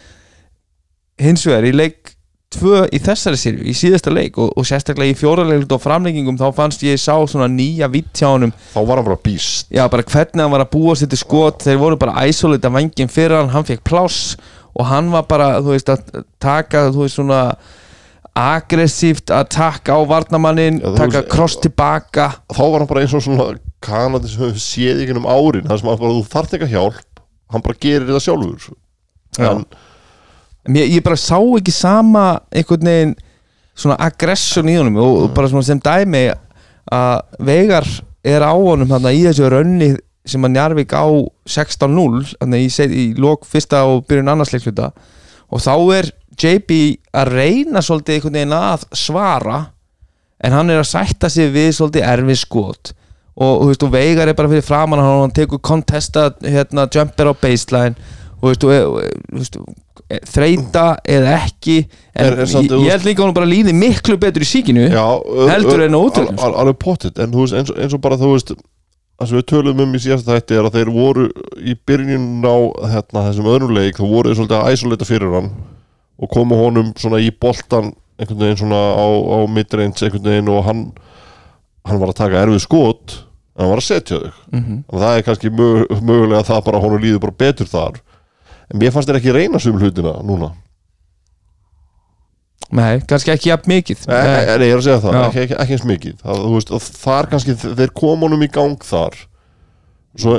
Hins vegar í leik tvö í þessari sériu, í síðasta leik og, og sérstaklega í fjóralegut og framleggingum þá fannst ég sá svona nýja vitt hjá honum. Þá var hann bara býst já bara hvernig hann var að búa sér til skot. Þeir voru bara isolate að vangin fyrir hann. Hann fekk pláss og hann var bara þú veist að taka þú veist svona aggressíft að taka á varnamannin taka kross tilbaka. Þá var hann bara eins og svona kanadi sem við séð ekki um árin það sem hann bara, þú þarft ekki hjálp hann bara gerir þetta sjálfur Já. en, Mér, ég bara sá ekki sama einhvern veginn svona aggression í honum og, og bara svona sem dæmi að Veigar er á honum þarna í þessu rönni sem að Njarvík á 16-0 þarna í, set- í lok fyrsta og byrjun annars leikluta og þá er JB að reyna svolítið einhvern veginn að svara en hann er að sætta sig við svolítið erfið skot og, þú veist, og Veigar er bara fyrir framan hann og hann tekur contesta hérna, jumper á baseline. Og, þú veist, og, veist, þreita eða ekki en Er- er ég, ég held líka að hann bara líði miklu betur í síkinu já, Heldur en á útilegum, al- al- alveg pottit en þú veist eins, og- eins og bara þú veist það sem við töluðum um í síðasta þætti er að þeir voru í byrjun á hérna, þessum öðrum leik þá voru þeir svolítið að isolata fyrir hann og koma honum svona í boltan einhvern veginn svona á, á midrange einhvern veginn og hann hann var að taka erfið skot en hann var að setja þau Mhm. og það er kannski mög, mögulega það bara að honum líður bara betur þar. En mér fannst þeir ekki reyna sum hlutina núna. Nei, kannski ekki jafn mikið. Nei, nei, nei, ég er að segja það, ekki, ekki, ekki eins mikið. Það, veist, þar kannski, þeir kom honum í gang þar. Svo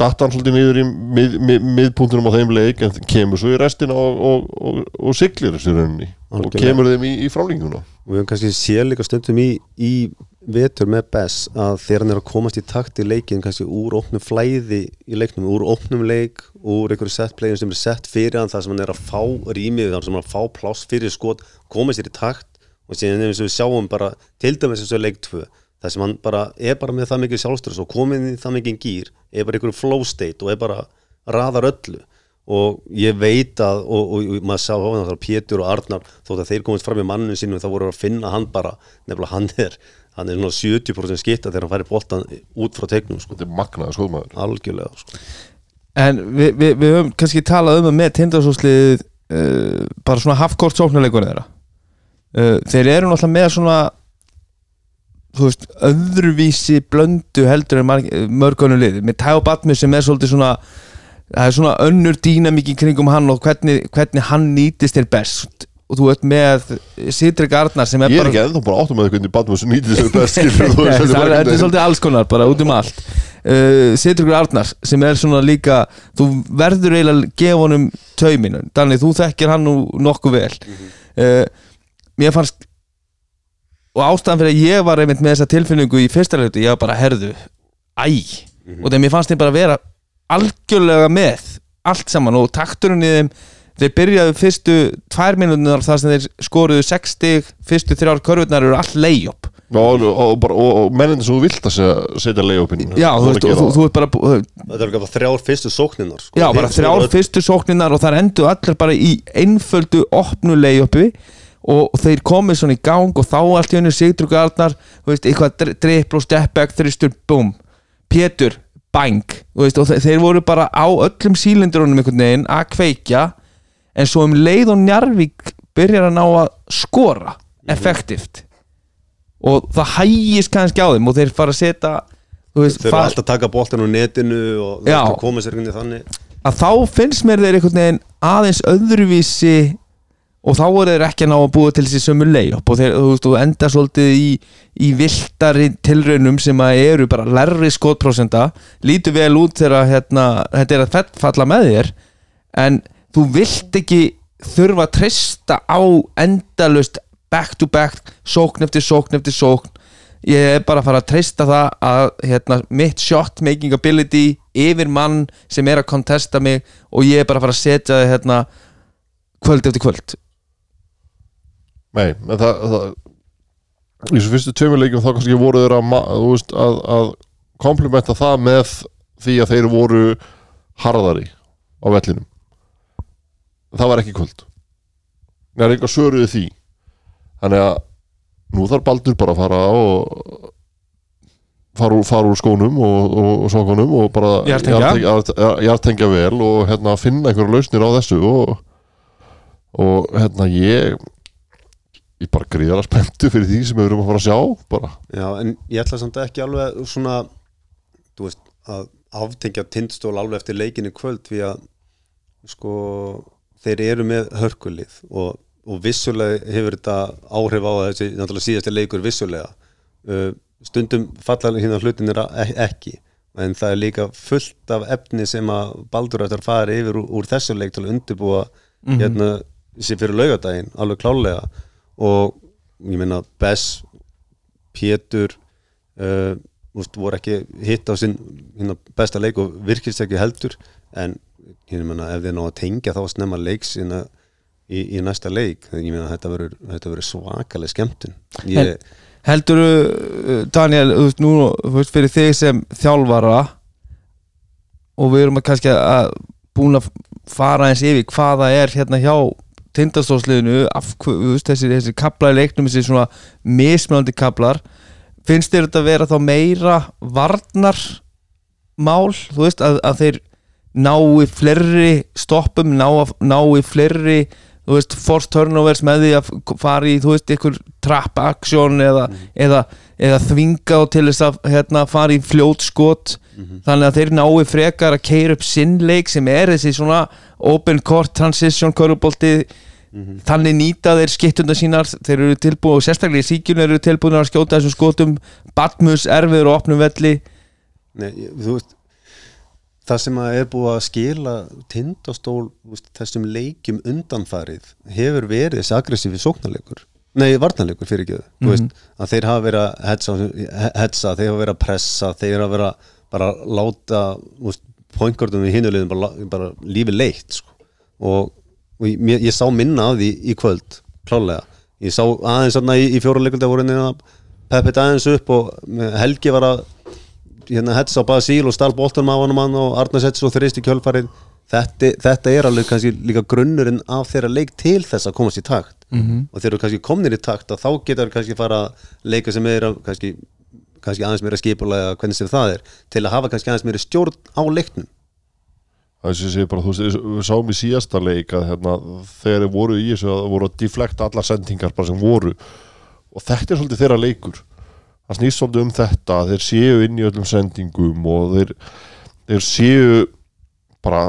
datt hann svolítið niður í mið, mið, miðpunktunum á þeim leik en kemur svo í restina og, og, og, og siglir þessu rauninni. Og kemur þeim í, í frálinguna og við höfum kannski séð líka stundum í, í vetur með Bess að þegar hann er að komast í takt í leikin kannski úr opnum flæði í leiknum, úr opnum leik úr einhverju setplegin sem er sett fyrir hann þar sem hann er að fá rýmið, þar sem hann er að fá pláss fyrir skot, koma sér í takt. Og síðan eins og við sjáum bara til dæmis eins og leik 2, þar sem hann bara er bara með það mikið sjálfstöðs og komin í það mikið gýr, er bara einhverju flow state og er bara raðar öllu. Og ég veit að og, og, og maður sá hann að Pétur og Arnar þótt að þeir komast fram í manninu sínum þá voru að finna hann bara, nefnilega hann er hann er svona 70% skitta þegar hann færi boltan út frá tegnum sko, þetta er magnaði skoðmaður algjörlega sko. En við, við, við höfum kannski talað um að með tindasúslið uh, bara svona halfkort sóknarleikur þeirra. Uh, þeir eru náttúrulega með svona þú veist, öðruvísi blöndu heldur en mörgunum liði með Tæo Batmi sem er svolítið svona það er svona önnur dýnamík í kringum hann og hvernig, hvernig hann nýtist þér best. Og þú ert með Sitrik Arnar sem er ég er bara ekki ennþá bara áttum með hvernig Badmus nýtið þessu best það bara er, er svolítið alls konar bara út um allt. Uh, Sitrugur Arnars sem er svona líka þú verður eiginlega að gefa honum tauminu Danni þú þekkir hann nú nokkuð vel. Uh, mér fannst og ástæðan fyrir að ég var einmitt með þessa tilfinningu í fyrsta leitu, ég var bara herðu æ, og þegar mér fannst þeim bara vera algjörlega með allt saman og takturinn í þeim þeir byrjaðu fyrstu tvær minútunar þar sem þeir skoruðu 60 fyrstu þrjár körfurnar eru all layup. Og, og, og, bara- og, og mennin sem þú vilt að setja, setja leiðopinn Já, þú veist, og þú, þú ert bara bú- þetta er bara þrjár fyrstu sókninar sko. Já, bara þrjár fyrstu sókninar og þar endur allir bara í einföldu opnulegi uppi og þeir komið svona í gang og þá allt í hennu Sigtrúk Arnar, þú veist, eitthvað drippl og step back, þristur, búm. Pétur, bang þú veist, og þe- þeir voru bara á öllum sílindurunum einhvern veginn að kveikja en svo um leið og Njarvík byrjar að ná að skora effektivt og það hægist kannski á þeim og þeir fara að setja þú veist, þeir eru alltaf að taka boltan á netinu og Já. eru að koma sér inn í þannig. Að þá finnst mér þeir einhvern veginn aðeins öðruvísi og þá voru þeir ekki að ná að búa til þessi sömu layup. Og þeir, þú veist, þú enda svolítið í, í viltari tilraunum sem að eru bara lærri skotprósenta lítur vel út þegar hérna, þetta er að falla með þér en þú vilt ekki þurfa að treysta á endalust back to back, sókn eftir sókn eftir sókn. Ég er bara að fara að treysta það að hérna, mitt shot making ability yfir mann sem er að kontesta mig og ég er bara að fara að setja það hérna, kvöld eftir kvöld Nei, en það, það í þessu fyrstu tveimur leikjum þá kannski voru þeir að, veist, að, að komplimenta það með því að þeir voru harðari á vellinum. Það var ekki kvöld. Það er eitthvað söruði því. Þannig að nú þarf Baldur bara að fara og fara úr, fara úr skónum og, og, og sokunum og bara Jartengja. jartengja, jart- jartengja vel og hérna finna einhverja lausnir á þessu og, og hérna ég ég bara gríðara spenntu fyrir því sem við erum að fara að sjá bara. Já, en ég ætla samt ekki alveg svona, þú veist, að aftengja tindstól alveg eftir leikinu kvöld því að, sko, þeir eru með hörkulið og, og vissulega hefur þetta áhrif á þessi, náttúrulega síðasti leikur vissulega. Uh, stundum falla hérna hlutinir ekki, en það er líka fullt af efni sem að Baldur ætlar að fara yfir úr, úr þessu leik til að undirbúa hérna sér fyrir laugadaginn, alveg klálega og ég meina Bess Pétur uh, úst, voru ekki hitt á sinn hérna, besta leik og virkist ekki heldur. En ég meina ef þeir ná að tengja þá snemma leiks hérna, í, í næsta leik ég meina þetta verður svakalega skemmtun. Ég, heldur Daniel, þú veist, nú veist, fyrir þig sem þjálfara og við erum að kannski að búin að fara eins yfir hvaða er hérna hjá tindastóðsliðinu þessi, þessi kaplar í leiknum, þessi svona mismunandi kaplar finnst þér þetta að vera þá meira varnar mál, þú veist, að, að þeir nái fleiri stoppum, ná, nái fleiri þú veist, force turnovers með því að fara í, þú veist, ykkur trap action eða, eða, eða þvinga og til þess að hérna, fara í fljót skot. Þannig að þeir nái frekar að keira upp sinnleik sem er þessi svona open court transition körubolti þannig nýta þeir skittundar sínar þeir eru tilbúið og sérstaklega í síkjun eru tilbúin að skjóta þessum skotum. Batmus erfiður og opnum velli. Nei, þú veist það sem að er búið að skila tindastól veist, þessum leikjum undanfarið hefur verið þessi aggressífi sóknarleikur. Nei, varnarleikur fyrir ekki þú veist, að þeir hafa verið að hetsa, hetsa þeir hafa verið að pressa, þeir hafa verið að bara láta pointgordum við hinulegum bara, bara lífi leitt sko. og, og ég, mér- ég sá minna af því í kvöld klálega, ég sá aðeins í, í fjóruleikulda voru neina peppið aðeins upp og Helgi var að hérna hetsa á Basíl og stál boltanum af honum hann og Arnars hetsa og þrist í kjölfarið. Þetta, þetta er alveg kannski líka grunnurinn af þeirra leik til þess að komast í takt. -hmm. og þeir eru kannski komnir í takt að þá getur kannski fara að leika sem er kannski, kannski aðeins meira skipulega hvernig sem það er til að hafa kannski aðeins meira stjórn á leiknum það sem ég segi bara, þú veist, við sáum í síðasta leik að hérna, þegar þeir voru í þessu að það voru að deflekta allar sendingar bara sem voru. Og þetta er svolítið þeirra leikur. Það snýst svolítið um þetta að þeir séu inn í öllum sendingum og þeir, þeir séu bara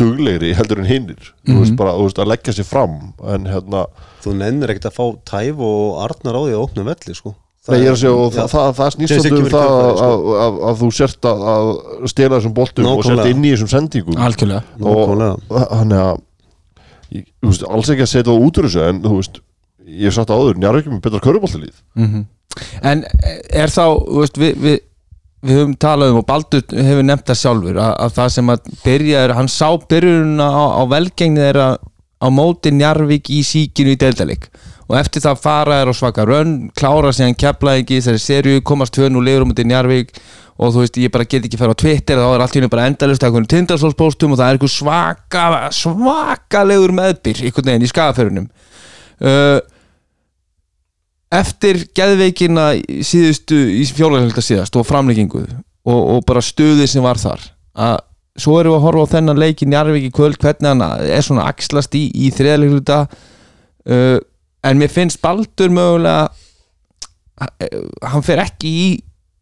duglegri heldur en hinnir þú veist bara, þú veist, að leggja sér fram en hérna, þú nennir ekkert að fá tæf og Arnar á því að opna velli sko nei, ég er að segja og Já. það, það, það snýst svolítið um það kjölfarið, að, sko. að, að, að þú sért að, að stela þessum boltum og sért inn í þessum sendingum algjörlega Nákvæmlega. þannig að ég, þú veist, alls ekki að setja það út úr þessu en þú veist, ég hef sagt það áður Njarvík með betra köruboltalíð En er þá, þú veist, við, við, við höfum talað um og Baldur hefur nefnt það sjálfur að, að það sem að byrja er, hann sá byrjununa á, á velgengni þeirra á móti Njarvík í síkinu í deildalik og eftir það fara er á svaka rönn klára síðan kepla ekki í þessari serju komast tvönu og lifur á móti Njarvík og þú veist, ég bara get ekki fara á Twitter þá er allt í henni bara endalist að einhvern tindarsólspóstum og það er einhver svaka svakalegur meðbyr einhvern veginn í skagaferunum uh, eftir geðveikina í síðustu í fjólaghelda síðast og framleggingu og, og bara stuðið sem var þar að svo erum við að horfa á þennan leik í Njarvík í kvöld hvernig hann er svona axlast í, í þriðalegluta uh, en mér finnst Baldur mögulega hann fer ekki í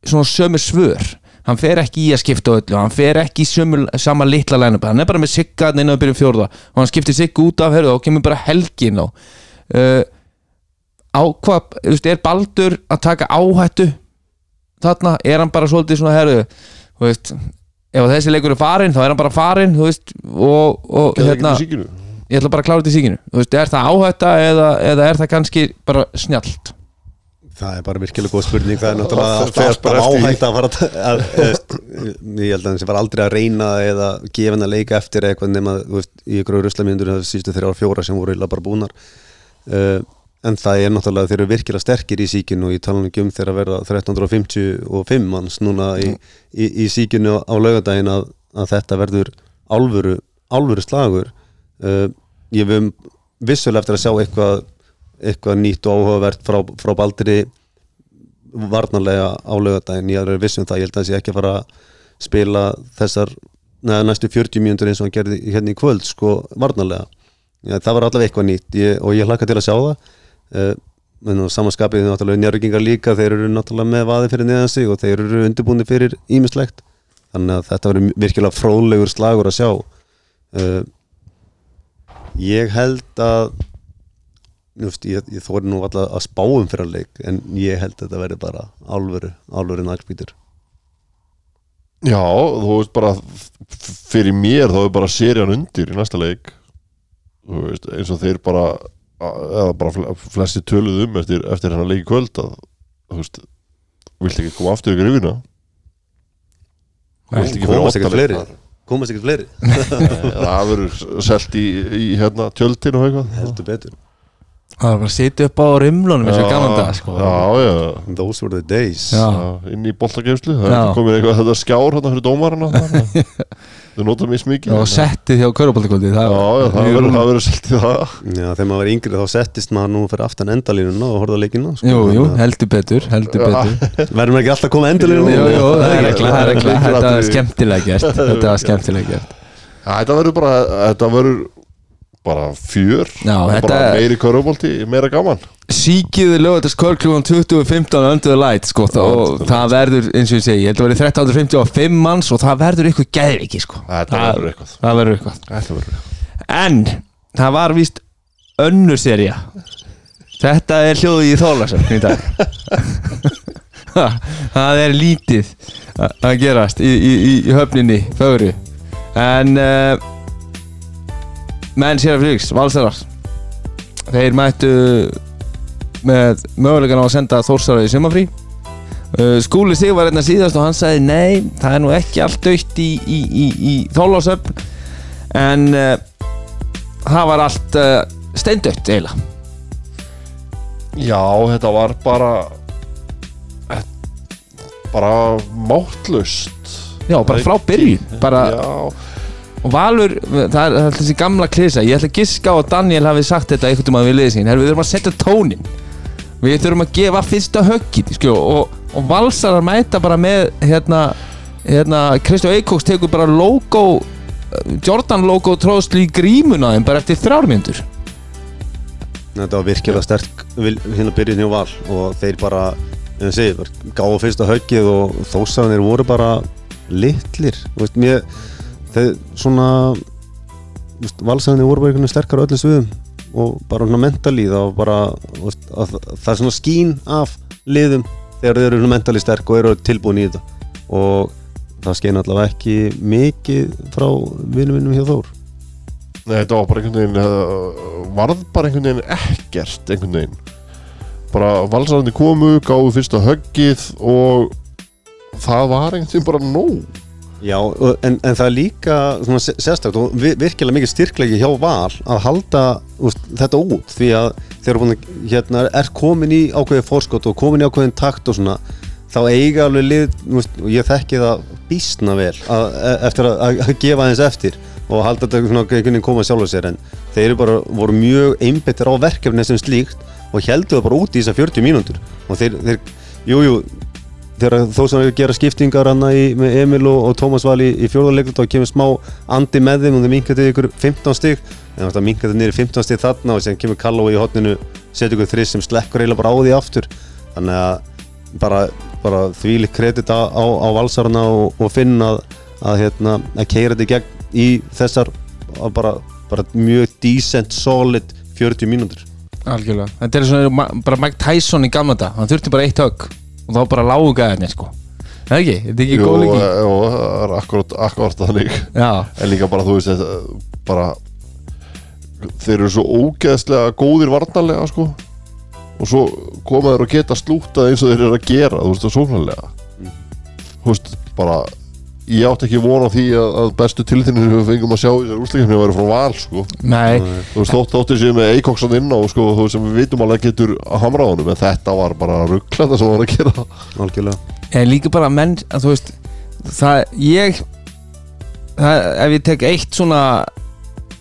svona sömu svör. Hann fer ekki í að skipta öllu hann fer ekki í sömu, sama litla line hann er bara með Sigga inn að byrjum fjórða og hann skiptir Sigga út af herðu og kemur bara helgin á. Uh, á hvað, þú veist, er Baldur að taka áhættu þarna, er hann bara svolítið svona herðu þú veist, ef þessi leikur er farin þá er hann bara farin, þú veist og, og hérna, ég ætla bara að klára þetta í síkinu. Þú veist, er það áhætta eða, eða er það kannski bara snjallt? Það er bara virkilega góð spurning. Það er náttúrulega Það alltaf, alltaf bara áhægt að fara að, að, að, Ég held að þessi var aldrei að reyna eða gefa henni að leika eftir eitthvað nema þú veist, í ykkur ruslamíndur það sístu þrjár fjóra sem voru illa bara búnar. Uh, en það er náttúrulega þeir eru virkilega sterkir í síkinu og ég tala ekki um þegar að verða 1355 manns núna í, í, í síkinu á laugardaginn að, að þetta verður álfuru, álfuru slagur. Uh, ég við vissulega eftir að sjá eitthvað eitthvað nýtt og áhugavert frá, frá Baldri varnarlega á laugardaginn, ég er vissum það ég held að það sé ekki að fara að spila þessar neða, næstu 40 mínútur eins og hann gerði hérna í kvöld sko varnarlega. Já, það var allavega eitthvað nýtt. Ég, og ég hlakka til að sjá það. Uh, á samanskapið er náttúrulega njörgingar líka þeir eru náttúrulega með vaði fyrir neðan sig og þeir eru undirbúni fyrir ímislegt þannig að þetta verður virkilega fróðlegur slagur að sjá. Uh, ég held að Just, ég, ég þóri nú alltaf að spáum fyrir að leik en ég held að þetta verði bara álveru, álveru naglbítur Já, þú veist bara fyrir mér þá er bara serían undir í næsta leik. Veist, eins og þeir bara eða bara fle- flesti töluð um eftir, eftir hennar leik í kvöld að þú veist, vilt ekki koma aftur ykkur yfirna Vilt ekki fyrir óttaleik komast ekkert fleiri. Það verður selt í, í hérna tjöldin og eitthvað. Heldur betur. Það bara að sitja upp á rimlunum eins og gaman dag sko. Já, já, those were the days. Já. já inn í boltageimslu það komin eitthvað þetta skjár hérna fyrir dómarana þau nota mér smikið og settið hjá Köruboltakvöldi Já, það verður það verður selt í það. Já, þegar maður var yngri þá settist maður nú fyrir aftan endalínuna og horfði á leikina sko. Jú, jú, heldur betur, heldur betur. Verður maður ekki alltaf að koma endalínuna? Jú, jú, það er regla, það er regla. Þetta var skemmtilega gert Þetta var skemmtilega gert. Þetta verður bara, þetta verður bara fjör. Já, Og þetta- bara meiri körubólti, meira gaman. Síkiði lögatast kvöldklúan 2015 Under the light sko, þá, og það verður, eins og ég segi, ég held að verði 1355 manns og það verður eitthvað geðviki sko. Þetta verður eitthvað. það verður eitthvað. Þetta verður En það var víst önnur serja Þetta er hljóðið í þólasöfn í dag. Það er lítið a- að gerast í, í, í, í höfninni fögru. En uh, menn sér að flygs, valsarar Þeir mættu með mögulegan á að senda Þórsara í sumafrí uh, Skúli sig var einna síðast og hann sagði nei, það er nú ekki allt dögt í, í, í, í þólasöfn en uh, það var allt uh, steindött eiginlega. Já, þetta var bara bara máttlust já, bara frá byrjun bara, Já, og Valur, það er, þessi gamla klisa. Ég ætla að giska á að Daniel hafi sagt þetta einhvern veginn við liðið sín, við þurfum að setja tónin við þurfum að gefa fyrsta höggin sko, og, og Valsarar mæta bara með hérna, hérna Kristján Eikóks tekur bara logo Jordan logo tróðslu í grímuna þeim bara eftir þrjármyndur Þetta var virkilega sterk hérna byrjun hjá Val og þeir bara, en það segir, gáðu fyrsta höggið og þósaðanir voru bara litlir, veist, mér þeir svona valsaðanir voru bara einhvern veginn sterkar á öllum sviðum og bara svona mentali þá bara, það er svona skín af liðum þegar þeir eru mentali sterk og eru tilbúin í þetta. Og það skein allavega ekki mikið frá vinum hjá Þór. Nei, þetta var bara einhvern veginn uh, varð bara einhvern veginn ekkert einhvern veginn. Bara valsarandi komu, gáðu fyrsta höggið og það var einhvern veginn bara nóg Já, og- en, en það er líka sérstakt og vi- virkilega mikið styrklegi hjá Val að halda úst, þetta út því að að hérna, er komin í ákveðið fórskot og komin í ákveðin takt og svona þá eiga alveg lið úst, og ég þekki það býstna vel að, e- eftir að, að gefa aðeins eftir og halda þetta svona einhvern veginn koma sjálfur sér en þeir bara voru mjög einbyttir á verkefni sem slíkt og heldur það bara út í þessar 40 mínútur og þeir, þeir jú, jú, þegar þó sem við gera skiptingar í, með Emil og, og Tómas Val í, fjórðarleikur þá kemur smá andi með þeim og þeir minkaði ykkur 15 stig. En það minkaði í 15 stig þarna og sem kemur Kalló í hotninu setja ykkur þrið sem slekkur eiginlega bara á því aftur. Þannig að bara bara þvílík kredit á, á, á valsarna og, og finna að, að, hérna, að keira þetta í gegn í þessar bara, bara mjög decent, solid 40 mínútur. Algjörlega. Þetta er svona bara Mike Tyson í gamla dag hann þurfti bara eitt högg og þá bara lágu gæðinni sko. Það er ekki, þetta er ekki góð líki jú, það er akkurat, akkurat þannig já, En líka bara, þú veist, þetta, bara Þeir eru svo ógeðslega góðir varnarlega, sko. Og svo koma þeir og geta slútað eins og þeir eru að gera, þú veist, það sóknarlega. Þú veist, bara Ég átti ekki von á því að, að bestu tilþynir sem við fengum að sjá í þessar úrslækjum væri frá val, sko. Nei. Þú veist, þótt þótti sér með Eikoksan inn á, sko, þú veist, sem við vitum alveg getur að hamra á honum En þetta var bara ruggla það sem hann var að gera. Algjörlega. Ég líka bara menn, að þú veist það, ég það, ef ég tek eitt svona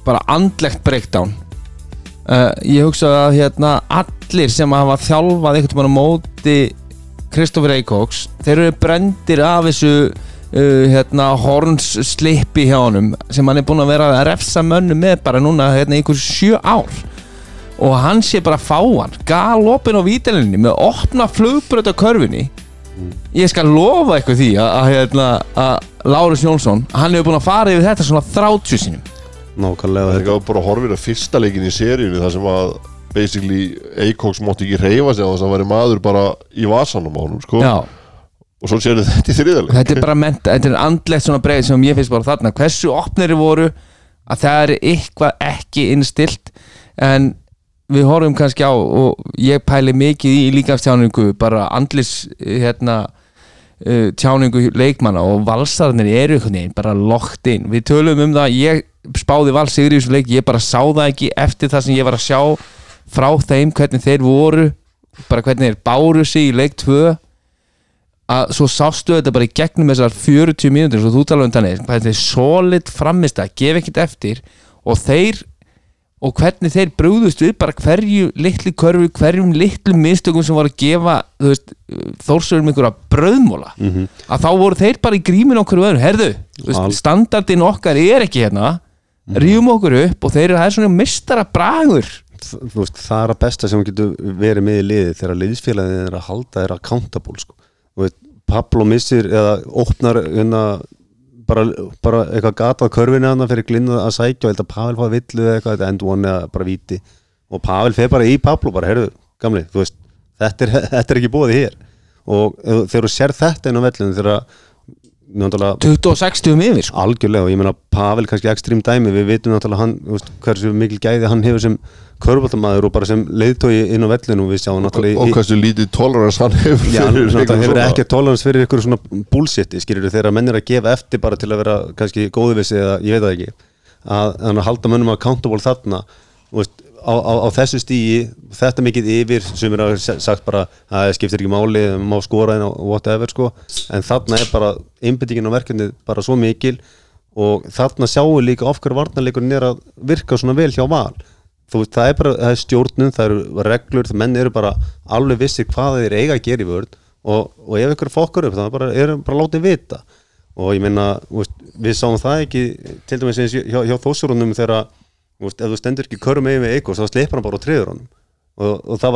bara andlegt breakdown uh, ég hugsa að hérna allir sem hafa þjálfað einhvern veginn á móti Kristoffer Eikóks þeir eru brendir af þessu uh, hérna horns slippi hjá honum sem hann er búin að vera að refsa mönnu með bara núna hérna í einhver sjö ár. Og hann sé bara að fá hann galopin á vítalinni með opna flugbröð á körfinni ég skal lofa eitthvað því að, að, hérna, að Lárus Jónsson hann hefur búin að fara yfir þetta svona 30 sinum nákvæmlega Það er ekki bara að horfa á fyrsta leikin í seríunni þar sem að basically Eikoks mátti ekki reyfa sig á þess að hann væri maður bara í vasanum á honum sko. Já, og svo sér þetta í þriðaleg þetta er bara menta, þetta er andlegt svona breið sem ég finnst bara þarna. Hversu opnir voru að það er eitthvað ekki innstilt en við horfum kannski á og ég pæli mikið í líkafstjáningu bara andlis hérna uh, tjáningu leikmanna og valsarnir eru veginn bara lokt inn við tölum um það, ég spáði vals sigri í þessu leik, ég bara sá það ekki eftir það sem ég var að sjá frá þeim hvernig þeir voru bara hvernig þeir báru sig í leik 2 að svo sástu þetta bara í gegnum þessar 40 mínútur svo þú tala um þannig, þetta er solid framist að gefa ekkert eftir. Og þeir og hvernig þeir brúðust við bara hverju litlu körfu, hverjum litlu mistökum sem voru að gefa þórsörum einhverja bröðmóla að þá voru þeir bara í grímin okkur öðru, herðu, þú Al- veist, standardin okkar er ekki hérna. Rífum okkur upp og þeir eru það er svona mistara bragur veist, það er að besta sem getur verið með í liði þegar liðsfélagið er að halda þeirra accountable sko. Pablo missir eða opnar hérna, bara, bara eitthvað gatað körfinu hann fyrir glinna að sækja og held að Pavel fáið villu eða eitthvað, end one eða bara víti. Og Pavel fer bara í Pablo bara, heyrðu, gamli, þú veist þetta er, þetta er ekki búið hér. Og þegar þú sér þetta inn á vellinu þegar náttúrulega 20-60 um yfir sko. algjörlega og ég meina Pavel kannski ekstrím dæmi. Við vitum náttúrulega hann, veist, hversu mikil gæði hann hefur sem köruboltamaður og bara sem leiðtói inn á vellinu og við sjáum náttúrulega og í- hversu lítið tolerance hann hefur Já, hann hefur ekki tolerance fyrir ykkur svona bullshit skilur þegar menn er að gefa eftir bara til að vera kannski góðu vissi eða ég veit það ekki. Að, að halda mönnum accountable þarna þú veist, á, á, á þessu stíi þetta mikið yfir sem er að sagt bara að það skiptir ekki máli má skora en whatever sko. En þarna er bara einbyttingin á verkefnið bara svo mikil og þarna sjáum líka of hverju varnarleikurinn er að virka svona vel hjá val. Þú veist, það er bara, það er stjórnum, það eru reglur, það menn eru bara alveg vissir hvað þeir eiga að gera í vörð og, og ef ykkur fokkar upp, það bara, er bara látið vita. Og ég meina, við sáum það ekki til dæmis eins hjá, hjá þóssurunum þegar, þú veist, ef þú stendur ekki körum með Eikos, þá sleipar hann bara og treður honum. Og, og það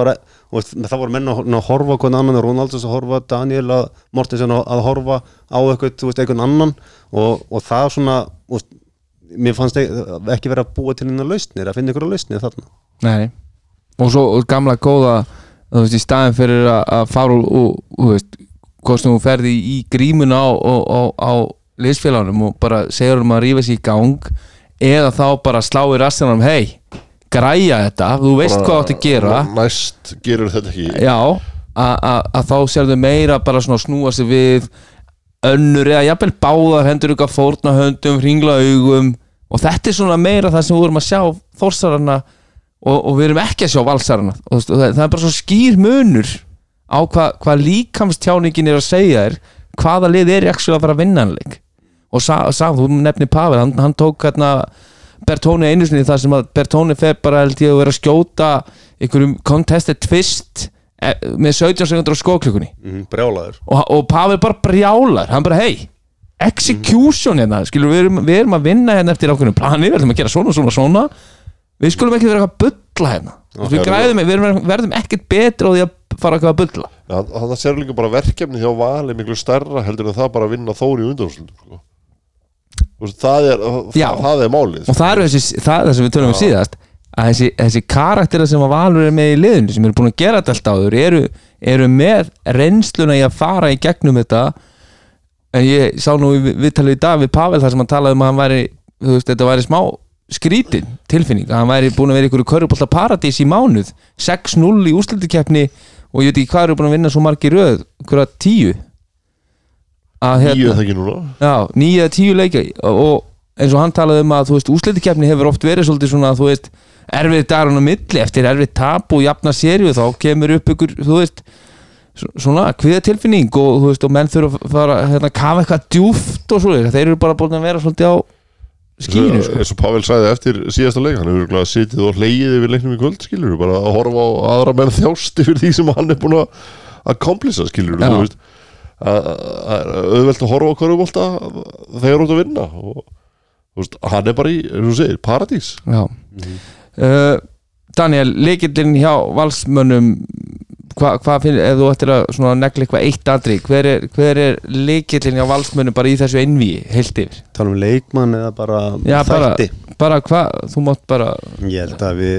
það var menn að, að horfa hvern annan, Ronaldos að horfa Daniel að Mortensen að, að horfa á eitthvað, þú einhvern annan. Og, og það svona, þú veist, mér fannst ekki, ekki vera að búa til hennar lausnir, að finna á lausnir þarna. Nei, og svo og gamla góða þú veist, í staðin fyrir að, fara og, og veist, hvort sem þú ferði í grímuna á, á, á, á liðsfélagunum og bara segir um að rífa sér í gang eða þá bara slá í rassinanum hei, græja þetta þú veist Bara hvað þú átt að gera. næst gerur þetta ekki. Já, að- þá sérðu meira bara svona snúa sig við önnur eða jafnvel báðar hendur ykkur fórna höndum, hringla augum. Og þetta er svona meira það sem við vorum að sjá þórsarana og, og við erum ekki að sjá valsarana. Og það, er bara svo skýr munur á hvað hva líkamstjáningin er að segja þér hvaða lið er ekki að fara að vinna hann leik og sá þú nefnir Pavel hann, hann tók hérna Bertóni einu sinni þar sem að Bertóni fer bara held ég að vera að skjóta einhverjum contested twist eh, með 17 sekundur á skóklökunni mm, brjálaður. Og, og Pavel bara brjálar hann bara hei, execution hérna skilur við erum, við erum að vinna hérna eftir ákveðinu plani, við ætlum að gera svona svona svona. Við skulum ekki vera eitthvað að bulla hérna. Veist, við, græðum, við verðum, verðum ekkert betri á því að fara eitthvað að bulla. Já, þannig að sér líka bara verkefni hjá vali miklu stærra heldur en það bara að vinna þóri í undanúrslutum sko. Þú veist, það er Já. það, það er málið og það er þessi, það er það sem við tölum um síðast að þessi, þessi karaktera sem að Valur er með í liðinu sem eru búin að gera þetta allt áður eru, eru með reynsluna í að fara í gegnum þetta. En ég sá nú við, talið í dag við Pavel þar sem hann talaði um að hann væri þú veist, þetta væri smá skrítin tilfinning að hann væri búin að vera í ykkur körubólta paradís í mánuð 6-0 í úrslutukeppni og ég veit ekki hvað eru búin að vinna svo margi röð ykkur að tíu Nýju er það ekki núna? Já, nýja eða tíu leikja og, eins og hann talaði um að þú veist úslitikefni hefur oft verið svolítið svona þú veist erfið dagarinn á milli eftir erfið tap og jafna sériu þá kemur upp ykkur þú veist svona kviða tilfinning og þú veist og menn þurfa að fara hérna kafa eitthvað djúft og svo þeir eru bara búin að vera svolítið á skínu sko. eins og Pavel sagði eftir síðasta leik hann hefur örugglega sitið og hleyið yfir leiknum í kvöld skilur bara að horfa á aðra menn þjást yfir því sem hann er búin að að komplisa skilur þú veist. að að- að auðvelt að horfa á hverju bólta þegar þú ert að vinna og veist, hann er bara í, eins og segir, paradís. Já. Uh, Daniel, leikillin hjá valsmönnum hvað hva finnir, ef þú ættir að negla eitthvað eitt andri, hver er, hver er leikillin hjá valsmönnum bara í þessu einvíi heilt yfir? tala um leikmann eða bara Já, bara, þætti? bara hvað, þú mátt bara ég held að við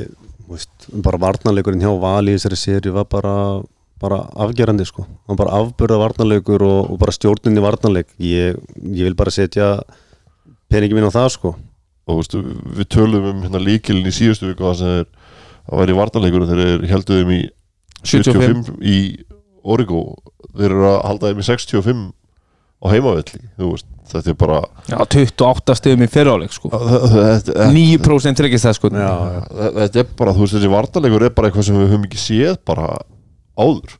veist, bara varnarleikurinn hjá Vali í þessari séri var bara, bara afgerandi sko. Hann bara afburða varnarleikur og, og bara stjórnin í varnarleik. Ég, ég vil bara setja peningi mín á það sko. Og veistu, við tölum um hérna líkilin í síðustu viku það sem er að vera í vartanleikur þeir þeim í 75 í Origo þeir eru að halda þeim í 65 á heimavelli þú veist, þetta er bara já, 28 stegum í fyrráleik sko. þetta 9% tryggist það sko. þetta er bara, þú veist, þessi vartanleikur er bara eitthvað sem við höfum ekki séð bara áður.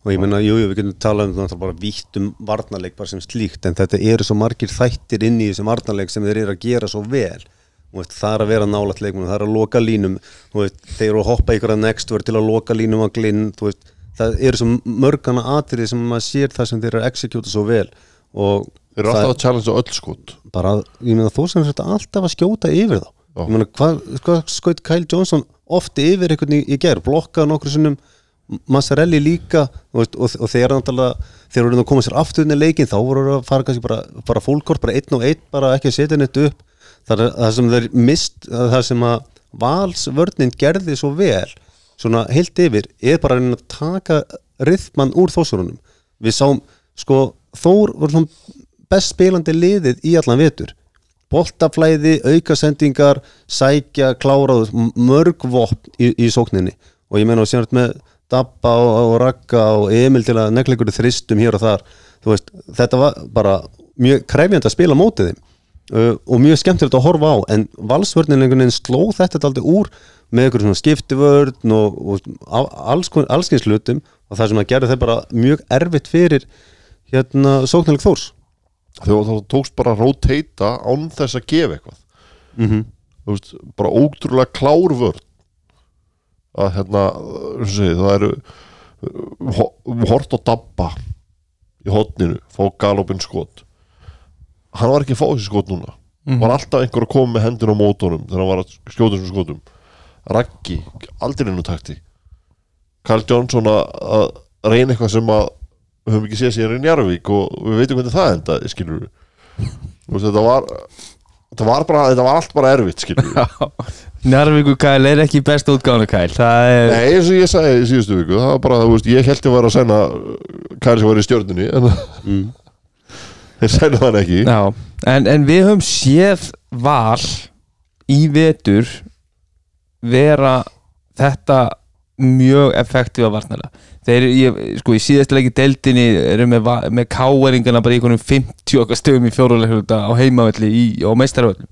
Og ég meina, jú, jú, við getum talað um þetta bara vítt um varnarleik bara sem slíkt en þetta eru svo margir þættir inn í þessum varnarleik sem þeir eru að gera svo vel. Þú veist, það er að vera nálægt leikmunum, það er að loka línum þú veist, þeir eru að hoppa ykkur að next til að loka línum að glinn þú veist, það eru svo mörgana atrið sem maður sér það sem þeir eru að executa svo vel. Og þeir eru það alltaf að challenge öll skot. Bara, ég meina þú sem þetta alltaf að skjóta yfir þá. Ég meina hvað hva skaut Kyle Johnson ofti yfir einhvern í, í ger, blokkaði nokkru sinnum Massarelli líka veist, og, og þeir náttúrulega þeir eru að koma sér aftur inn í leikin þá voru þeir að fara kannski bara, bara fólkort bara einn og einn, bara ekki að setja neitt upp. Það, það sem þeir mist það sem að valsvörnin gerði svo vel, svona heilt yfir er bara að taka rithman úr þósurunum við sáum, sko, Þór var svona best spilandi liðið í allan vetur. Boltaflæði, aukasendingar sækja, klára m- mörg vopn í, í sókninni. Og ég meina og sérnt með Dabba og, og Ragga og Emil til að negla ykkur þristum hér og þar. Þú veist, þetta var bara mjög kræfjandi að spila mótið þeim. Uh, og mjög skemmtilegt að horfa á en valsvörnin einhvern veginn sló þetta aldrei úr með ykkur svona skiptivörn og, og alls, allskins hlutum og það sem að gera þeir bara mjög erfitt fyrir hérna sóknileg Þórs. Þá tókst bara að roteita án þess að gefa eitthvað. Mm -hmm. þú veist, bara ótrúlega klár vörn að hérna og það eru ho- hort á dabba í hotninu, fá galopin skot. Hann var ekki að fá þessi skot núna. Var alltaf einhver að koma með hendin á mótunum þegar hann var að skjóta þessum skotum. Raggi, aldrei einu takti. Karl Johnson að reyna eitthvað sem að við höfum ekki séð sér í Njarvík og við veitum hvernig það endaði skilur við þetta var þetta var, bara, þetta var allt bara erfitt Njarvíku Kæl er ekki besta útgáðan Kæl það er Nei, eins og ég sagði í síðustu viku það var bara, þú veist, ég held ég var að sæna Kæri sem var í stjórnunni en mm. þeir sæna hann ekki. Já, en, en við höfum séð val í vetur vera þetta mjög effektífa varnarlega þeir, ég, sko, í síðast leiki deildinni eru með, með káeringana bara í einhvernum 50 okkar stöðum í fjóruleikluta á heimavelli í, og meistarvöllum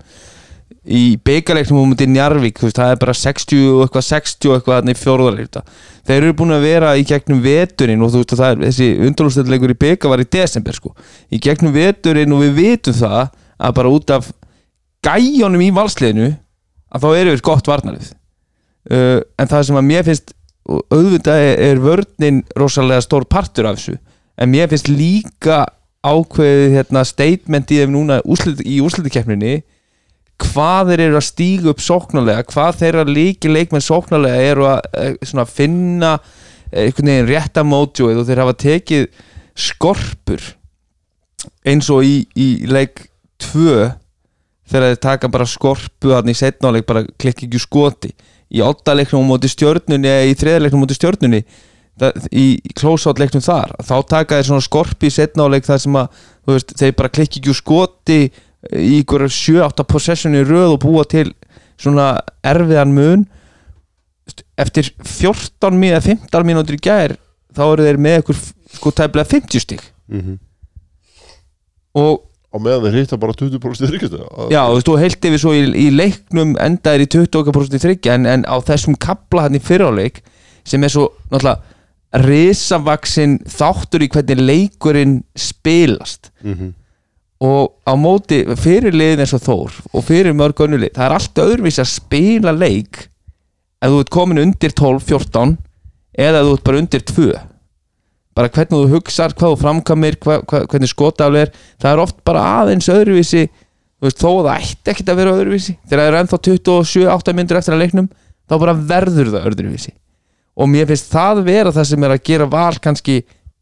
í byggarleiknum um til Njarvík, veist, það er bara 60 og eitthvað 60 og eitthvað þarna í fjóruleikluta þeir eru búin að vera í gegnum veturinn og þú veist, og það er, þessi undurlústæðleikur í byggar var í desember, sko. Í gegnum veturinn og við vitum það að bara út af gæjónum í valsliðinu að þá eru við gott varnarlið. Uh, en það sem að mér finnst og auðvitað er, er vörnin rosalega stór partur af þessu. En mér finnst líka ákveðið hérna, statement í þeim núna úrslit, í úrslitikeppninni hvað þeir eru að stíga upp sóknarlega hvað þeirra líki leikmenn sóknarlega eru að eh, finna einhvern veginn rétta mótjóið og þeir hafa tekið skorpur eins og í, í leik 2 þegar þeir taka bara skorpu hann í setnáleik bara klikki ekki skoti í oddaleiknum á móti stjörnunni eða í þriðaleiknum á móti stjörnunni það, í, leiknum þar þá taka þeir svona skorpi í setnáleik þar sem að veist, þeir bara klikki ekki úr skoti í ykkur 7-8 possessioni röð og búa til svona erfiðan mun eftir 14 mínútur eða 15 mínútur í gær þá eru þeir með ykkur sko tæplega 50 stig Mhm. og á meðan þeir hitta bara 20% þryggjast Já, þú veist, þú heilt yfir svo í, í leiknum endaðir í 20% þryggja en, en á þessum kapla hann í fyrráleik sem er svo náttúrulega risavaksin þáttur í hvernig leikurinn spilast. Mhm. og á móti fyrir liðin eins og Þór og fyrir mörg önnulið, það er allt öðruvísi að spila leik ef þú ert komin undir 12-14 eða ef þú ert bara undir 2 bara hvernig þú hugsar, hvað þú framkamir hva, hva, hvernig skotafli er það er oft bara aðeins öðruvísi þú veist, þó að það ætti ekkert að vera öðruvísi þegar það er ennþá 27-8 myndur eftir að leiknum þá bara verður það öðruvísi. Og mér finnst það vera það sem er að gera val kannski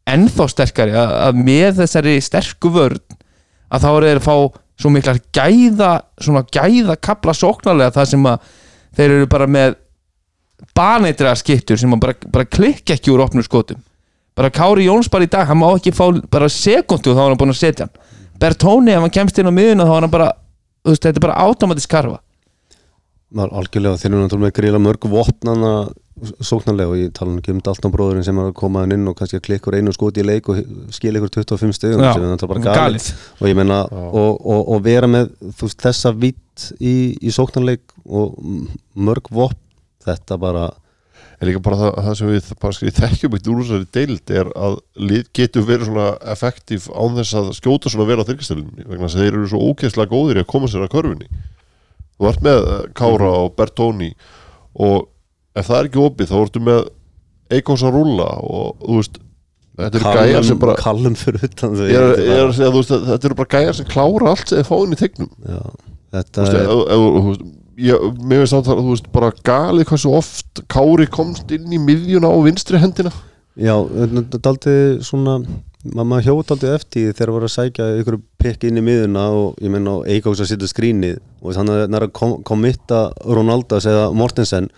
ennþá sterkari að, að með þessari sterku vörn að þá eru þeir að fá svo miklar gæða svona gæða kapla sóknarlega það sem að þeir eru bara með baneitra skittur sem bara, bara klikka ekki úr opnum skotum bara Kári Jóns bara í dag, hann má ekki fá bara sekundu og þá er hann búin að setja hann. Bertóni, ef hann kemst inn á miðuna þá er hann bara, þú veist, þetta er bara automatisk karfa. Al- algjörlega þeir eru náttúrulega gríla mörg vopnana sóknarlega og ég tala ekki um Dalton bróðurinn sem er að koma hann inn og kannski að klikkur einu skoti í leik og skil ykkur 25 stegum Já, sem er náttúrulega bara galið. og ég meina og, og, og vera með þú veist, þessa vitt í, í sóknarleik og mörg vopn þetta bara en líka bara það, það sem við skrið þekkjum eitt úr þessari deild er að lið getur verið svona effektív án þess að skjóta svona vel á þyrkastölinni vegna þess að þeir eru svo ógeðslega góðir í að koma sér að körfunni. Þú ert með eh, Kára og Bertóni og ef það er ekki opið þá ertu með Eikos að rúlla og þú veist þetta eru gæjar sem bara kallum fyrir utan ég er, er þetta eru bara gæjar sem klára allt sem þeir fá inn í tegnum. Þetta veist, er ef- þú veist, ég, mér finnst það þú veist, bara galið hversu oft Kári komst inn í miðjuna á vinstri hendina. Já, þetta er aldrei svona ma- maður hjótt aldrei eftir þegar voru að sækja ykkur pikk inn í miðuna og ég menna Eikóks að setja skrínið. Og þannig að það er að kom, komitta Ronaldas eða Mortensen.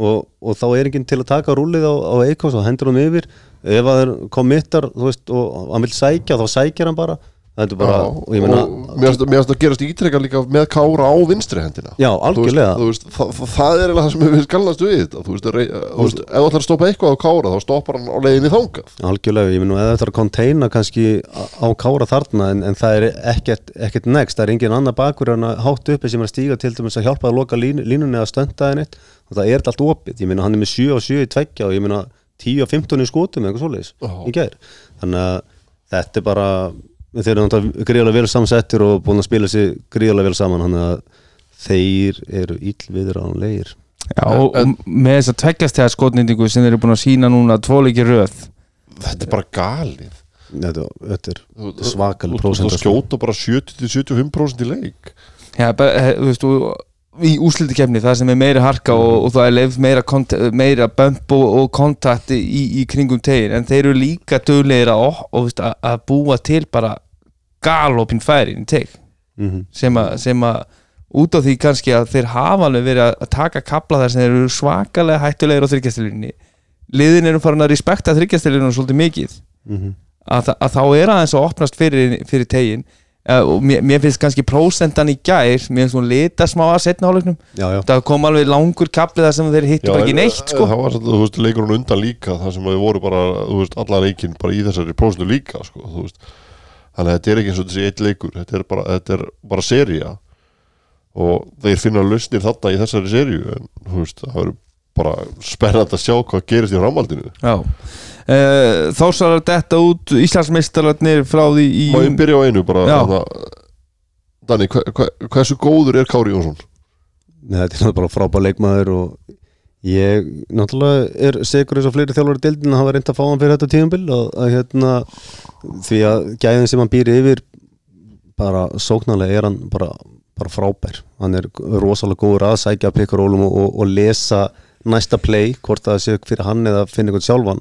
Og, og þá er enginn til að taka rúlið á, á Eikóks og hendur hann yfir. Ef það er komittar veist, og hann vil sækja þá sækjar hann bara þetta er bara, Já, og ég menna og mér finnst- að gerast ítrekka líka með Kára á vinstri hendina. Já, Þú veist, algjörlega. þú veist, það, það, það er eiginlega það sem við skallast við þetta. Þú veist, rey, þú veist, ef þú ætlar að stoppa eitthvað á Kára þá stoppar hann á leiðinni þangað. Algjörlega, ég og eða þetta er að konteina kannski á- kára þarna en, en það er ekkert, ekkert next, það er engin annar bakur en að hátt uppi sem er að stíga til dæmis að hjálpa að loka línu, línunni að stönda henni það er allt opið, ég minna hann er með 7 og 7 í tveggja og ég minna 10 og 15 í skotum eða eitthvað Já. í gær. Þannig að þetta er bara þeir eru náttúrulega gríðarlega vel samsettir og búin að spila sér gríðarlega vel saman þannig að þeir eru íllviðránlegir Já, og, með þess að tveggjast þegar skotnýtingu sem þeir eru búin að sína núna tvoleiki röð. Þetta er bara galið. Þetta, þetta er svakal þú- skjóta bara 70-75% í leik. Já, þú veist, og í úslitikefni það sem er meira harka og, og það er leif meira, kont- meira bump og, og kontakt í, í kringum tegin. En þeir eru líka döglegir að, búa til bara galopin færin í teg mm að, sem að út á því kannski að þeir hafa alveg verið að- taka kapla þar sem þeir eru svakalega hættulegir á þryggjastilunni liðin eru farin að respekta þryggjastilunum svolítið mikið. -hmm. að, að þá er aðeins að opnast fyrir, fyrir tegin uh, og mér, mér finnst kannski prósentan í gær mér finnst hún lita smá að setna áleiknum Já, já, það kom alveg langur kapli þar sem þeir hittu bara ekki neitt sko. það var svolítið, þú veist, leikur hún undan líka það sem þau voru bara, þú veist, alla leikin bara í þessari prósentu líka, sko, þú veist. Þannig að þetta er ekki eins og þessi eitt leikur þetta er bara, þetta er bara seria og þeir finna lausnir þarna í þessari seríu en, þú veist, það verður bara spennand að sjá hvað gerist í framhaldinu. Já Þá svarar þetta út Íslandsmeistararnir frá því í Má ég byrja á einu bara? Þarna, Danni, hver, hver, hversu góður er Kári Jónsson? Nei, þetta er náttúrulega bara frábær leikmaður og ég náttúrulega er segur eins og fleiri þjálfur í dildin að hafa reynd að fá hann fyrir þetta tíðanbill að, að hérna því að gæðin sem hann býr yfir bara sóknarlega er hann bara, bara frábær. Hann er rosalega góður að sækja pikkarólum og, og, og lesa næsta play, hvort það sé fyrir hann eða finna eitthvað sjálfan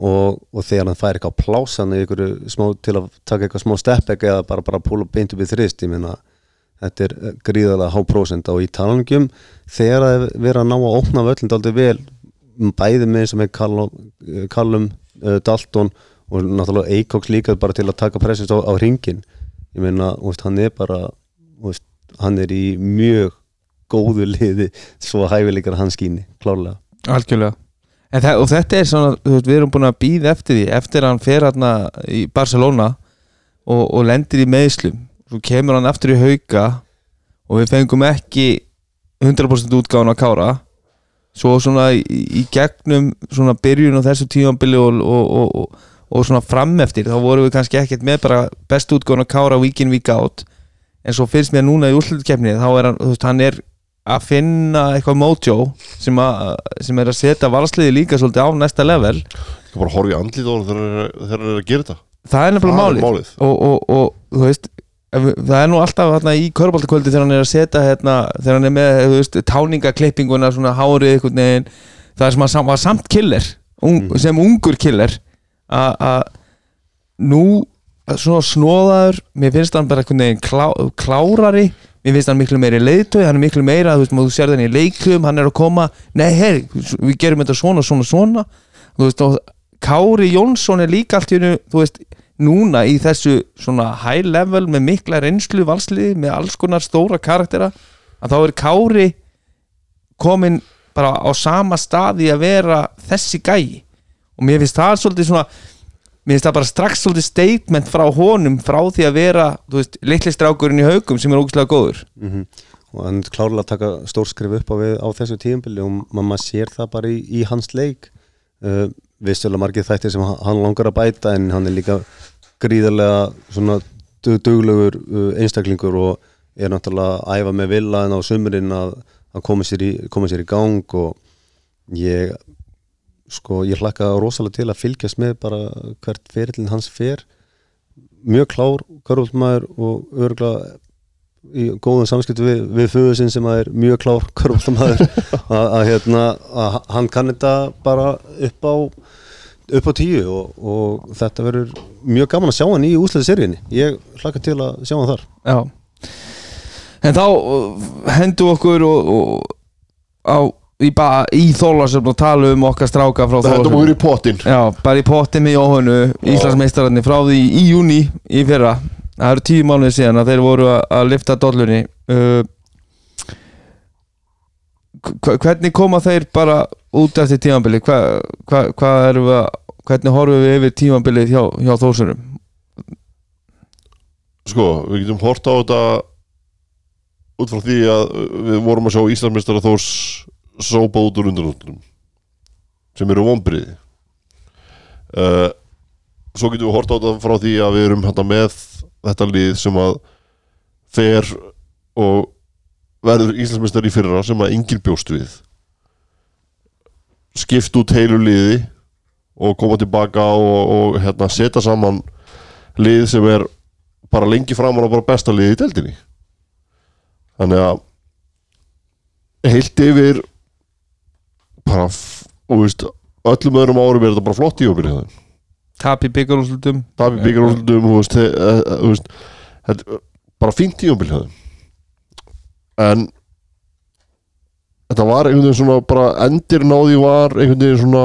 og, og þegar hann fær eitthvað plásan til að taka eitthvað smá steppek eða bara, bara púla beint upp í þrist meina, þetta er eh, gríðarlega há prósent og í talangjum þegar það er verið að ná að opna völlin aldrei vel, bæði með sem er Callum, Callum uh, Dalton og náttúrulega Eikoks líka bara til að taka pressist á, á ringin ég meina, hann er bara veist, hann er í mjög góðu liði svo hæfileikar hans skýni, klárlega. Algjörlega En þa og þetta er svona, veist, við erum búin að býða eftir því eftir að hann fer hérna í Barcelona og, og lendir í meðslum svo kemur hann aftur í hauka og við fengum ekki 100% útgáðan að kára. Svo svona í, í gegnum svona byrjun á þessu tímanbili og, og, og, og svona frameftir þá vorum við kannski ekkert með bara best útgáðan að kára week in week out. En svo finnst mér núna í úrslutkefni þá er hann, þú veist, hann er að finna eitthvað mojo sem, að, sem er að setja valsliði líka svolítið á næsta level. Það bara horfi andlít á hann þegar þegar hann er að gera þetta. Það er nefnilega er málið, málið. Og, og, og þú veist það er nú alltaf hérna, í körbáltakvöldi þegar hann er að setja hérna, þegar hann er með táningaklippinguna svona hárið veginn. Það er sem sam- var samt killer un, sem ungur killer. Að nú svona snóðaður mér finnst hann bara klá, klárari mér finnst hann miklu meiri leiðtói hann er miklu meira, þú veist, þú sér þannig í leikum hann er að koma, nei, hei, við gerum þetta svona, svona, svona. Þú veist, og Kári Jónsson er líka allt í hennu, þú veist, núna í þessu svona high level með mikla reynslu valsliði, með alls konar stóra karaktera, að þá er Kári komin bara á sama staði að vera þessi gæi. Og mér finnst það svolítið svona mér finnst það bara strax svolítið statement frá honum frá því að vera, þú veist, litli strákurinn í haugum sem er ógæslega góður. Mm og hann klárlega taka stórskrif upp á, við, á þessu tíumbili og ma- maður sér það bara í, í hans leik. Uh, vissulega margir þættir sem hann langar að bæta en hann er líka gríðarlega svona dug- duglegur uh, einstaklingur og er náttúrulega að æfa með villaðin á sumurinn að, að koma, sér í, koma sér í gang og ég sko ég hlakka rosalega til að fylgjast með bara hvert ferillin hans fer. Mjög klár körfaldmaður og örgulega í góðum samskiptu við, við föðu sem að er mjög klár körfaldmaður að, hérna, að hann kann þetta bara upp á upp á tíu og, og þetta verður mjög gaman að sjá hann í úslega seríunni ég hlakka til að sjá hann þar. Já. En þá uh, hendu okkur og, og, á, í, í þólasöfn og tala um okkar stráka frá Þetta Þorlákshöfn. múið í pottin Já, bara í potti með Jóhannu Íslandsmeistararnir frá því í júni í fyrra. Það eru tíu mánuðið síðan að þeir voru að, að lifta dollunni. Uh, hva- Hvernig koma þeir bara út eftir tímambili Hva, hva, við að Hvernig horfum við yfir tímambilið hjá, hjá þósurum Sko, við getum hort á þetta út frá því að við vorum að sjá Íslandsmeistara Þórs sópa út úr undanúttunum sem eru vonbriði uh, Svo getum við hort á þetta frá því að við erum hérna með þetta lið sem að fer og verður Íslandsmeistari í fyrra sem að enginn bjóst við. Skipt út heilu liði og koma tilbaka og, og hérna, setja saman lið sem er bara lengi framan og bara besta liði í deildinni. Þannig að heilt yfir bara og veist, öllum öðrum árum er þetta bara flott í það Tap í byggarúslutum eh, eh, þú veist, þetta er bara fínt tíumbil hjá þeim. En þetta var einhvern veginn svona bara endir náði var einhvern veginn svona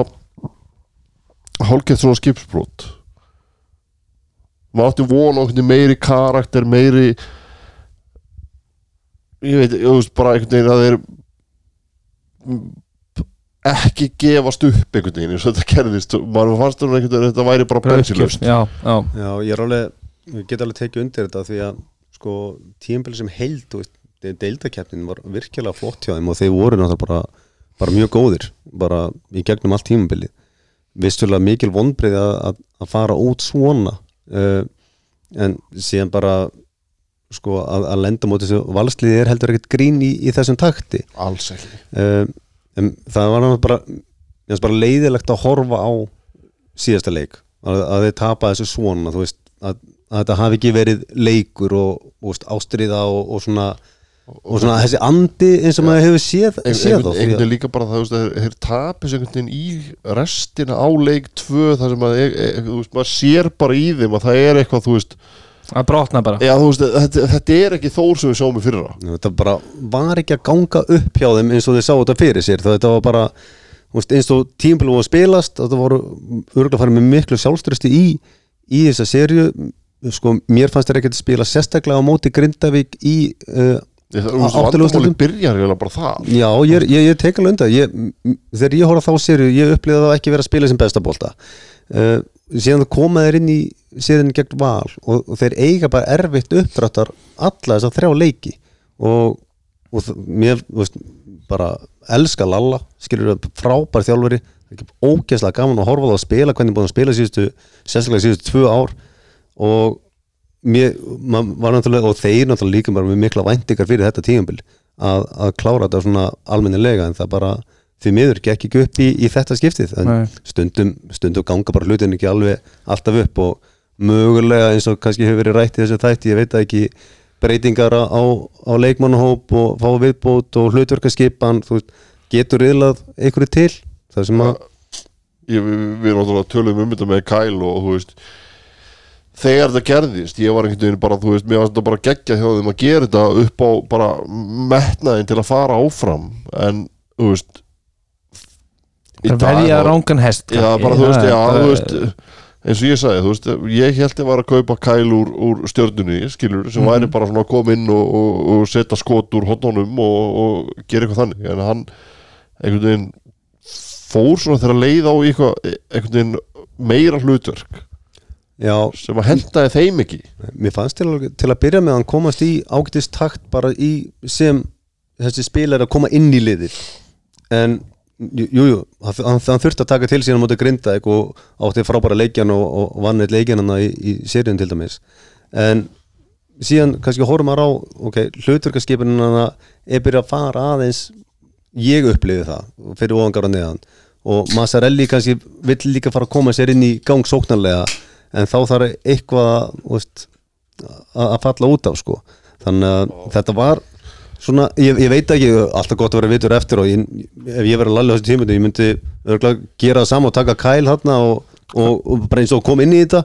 hálfgett svona skipsbrot. Maður átti von á einhvern veginn meiri karakter meiri ég veit, ég veist bara einhvern veginn að þeir ekki gefast upp einhvern veginn eins og þetta gerðist. Maður fannst um einhvern veginn að þetta væri bara bensilust Já, já, Já, ég er alveg, ég get alveg tekið undir þetta því að sko tíumbili sem heild, þú veist, deildakeppnin var virkilega flott hjá þeim og þeir voru náttúrulega bara, bara mjög góðir bara í gegnum allt tímubili vissulega mikil vonbreið að, að, að fara út svona uh, en síðan bara sko að, að lenda móti þessu valsliði er heldur ekkert grín í, í þessum takti. Alls ekki. Uh, en það var náttúrulega bara, bara leiðilegt að horfa á síðasta leik. Að, að þeir tapa þessu svona veist, að, að þetta hafi ekki verið leikur og, og ástriða og, og svona og svona þessi andi eins og maður hefur séð, Ein- séð einhvern veginn líka bara það, þeir, þeir tapis einhvern veginn í restina á leik 2 þar sem að, e, e, þú veist, maður sér bara í þeim að það er eitthvað, þú veist að brotna bara. Já, þú veist, þetta, þetta er ekki þór sem við sjáum í fyrra. Þetta bara var ekki að ganga upp hjá þeim eins og þeir sá þetta fyrir sér. Þá þetta var bara þú veist, eins og tímpil var að spilast þetta voru örgulega farið með miklu sjálfströsti í, í þessa serju sko, mér fannst þeir ekki að spila sérstaklega á móti Grindavík í uh, Ég- þú Á- veist, áttulega vandamáli úrslitum? byrjar eiginlega bara það Já, ég, ég, ég tek alveg undan. Ég, m- þegar ég horf á þá serju, ég upplýði það ekki vera að spila sem besta bolta uh, síðan það koma þeir inn í síðan gegn val og, og þeir eiga bara erfitt uppdráttar alla þess að þrjá leiki. Og, og mér, þú veist, bara elska Lalla, skilur það frábær þjálfari, ógeðslega gaman að horfa það að spila, hvernig búin að spila síðustu sérstaklega síðustu tvö ár. Og mér maður var náttúrulega, og þeir náttúrulega líka bara með mikla væntingar fyrir þetta tíðanbíl að, að klára þetta svona almennilega en það bara því miður gekk ekki upp í, í þetta skiptið stundum, stundum ganga bara hlutin ekki alveg alltaf upp og mögulega eins og kannski hefur verið rætt í þessu þætti, ég veit það ekki breytingar á, á leikmannahóp og fá viðbót og hlutverkaskipan þú veist, getur yðlað einhverju til það sem að ég, við, við erum náttúrulega töluðum um þetta með Kyle og þú veist þegar þetta gerðist, ég var einhvern veginn bara þú veist, mér var þetta bara geggja hjá þeim að gera þetta upp á bara metnaðin til að fara áfram en þú veist þá- rángan hest Já, bara þú veist, er já, þú veist eins og ég sagði, þú veist, ég held ég var að kaupa kæl úr, úr stjörnunni, skilur sem Mhm. væri bara svona að koma inn og, og, og setja skot úr hotnunum og, og gera eitthvað þannig, en hann einhvern veginn fór svona þegar að leiða á eitthvað, einhvern veginn meira hlutverk já, sem að hendaði þeim ekki. Mér fannst til, að- til að byrja með að hann komast í ágætist takt bara í sem þessi spilar að koma inn í liðið. En jú, jú, hann, hann þurfti að taka til síðan móti Grindavík og átti frábæra leikjan og, og vann eitt leikjan hann í, í seríun til dæmis. En síðan kannski horfum maður á ok, hlutverkaskipunin hann er byrjað að fara aðeins ég upplifi það fyrir ofangar á neðan. Og Massarelli kannski vill líka fara að koma sér inn í gang sóknarlega en þá þarf eitthvað veist, að að falla út af sko. Þannig að þetta var svona, ég, ég veit ekki, alltaf gott að vera vitur eftir og ég, ef ég verið að lalli á þessu tímundi ég myndi örgulega gera það sama og taka kæl hann og, og, og bara eins og kom inn í þetta.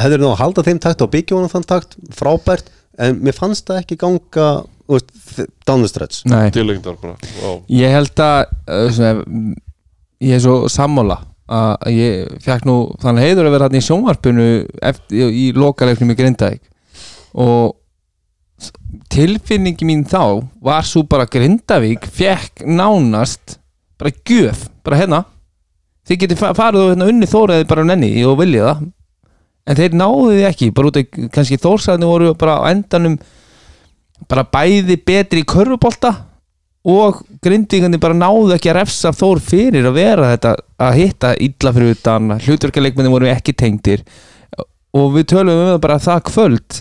Hefur nú að halda þeim takt og byggja honum þann takt, frábært en mér fannst það ekki ganga veist, down the stretch. Já, Ég held að uh, svona, ég er svo sammála að ég fekk nú þannig heiður að vera hann í sjónvarpinu eftir, í lokaleiknum í Grindavík. Og tilfinningi mín þá var svo bara Grindavík fekk nánast bara gjöf, bara hérna. Þið getið fa- farið og hérna unni þóraði bara nenni og viljið það. En þeir náðu því ekki, bara út af kannski þórsæðinu voru bara á endanum bara bæði betri í körfubolta og grindvíkandi bara náðu ekki að refsa Þór fyrir að vera þetta að hitta illa fyrir utan, hlutverkaleikmenni voru ekki tengdir. Og við tölum um það bara það kvöld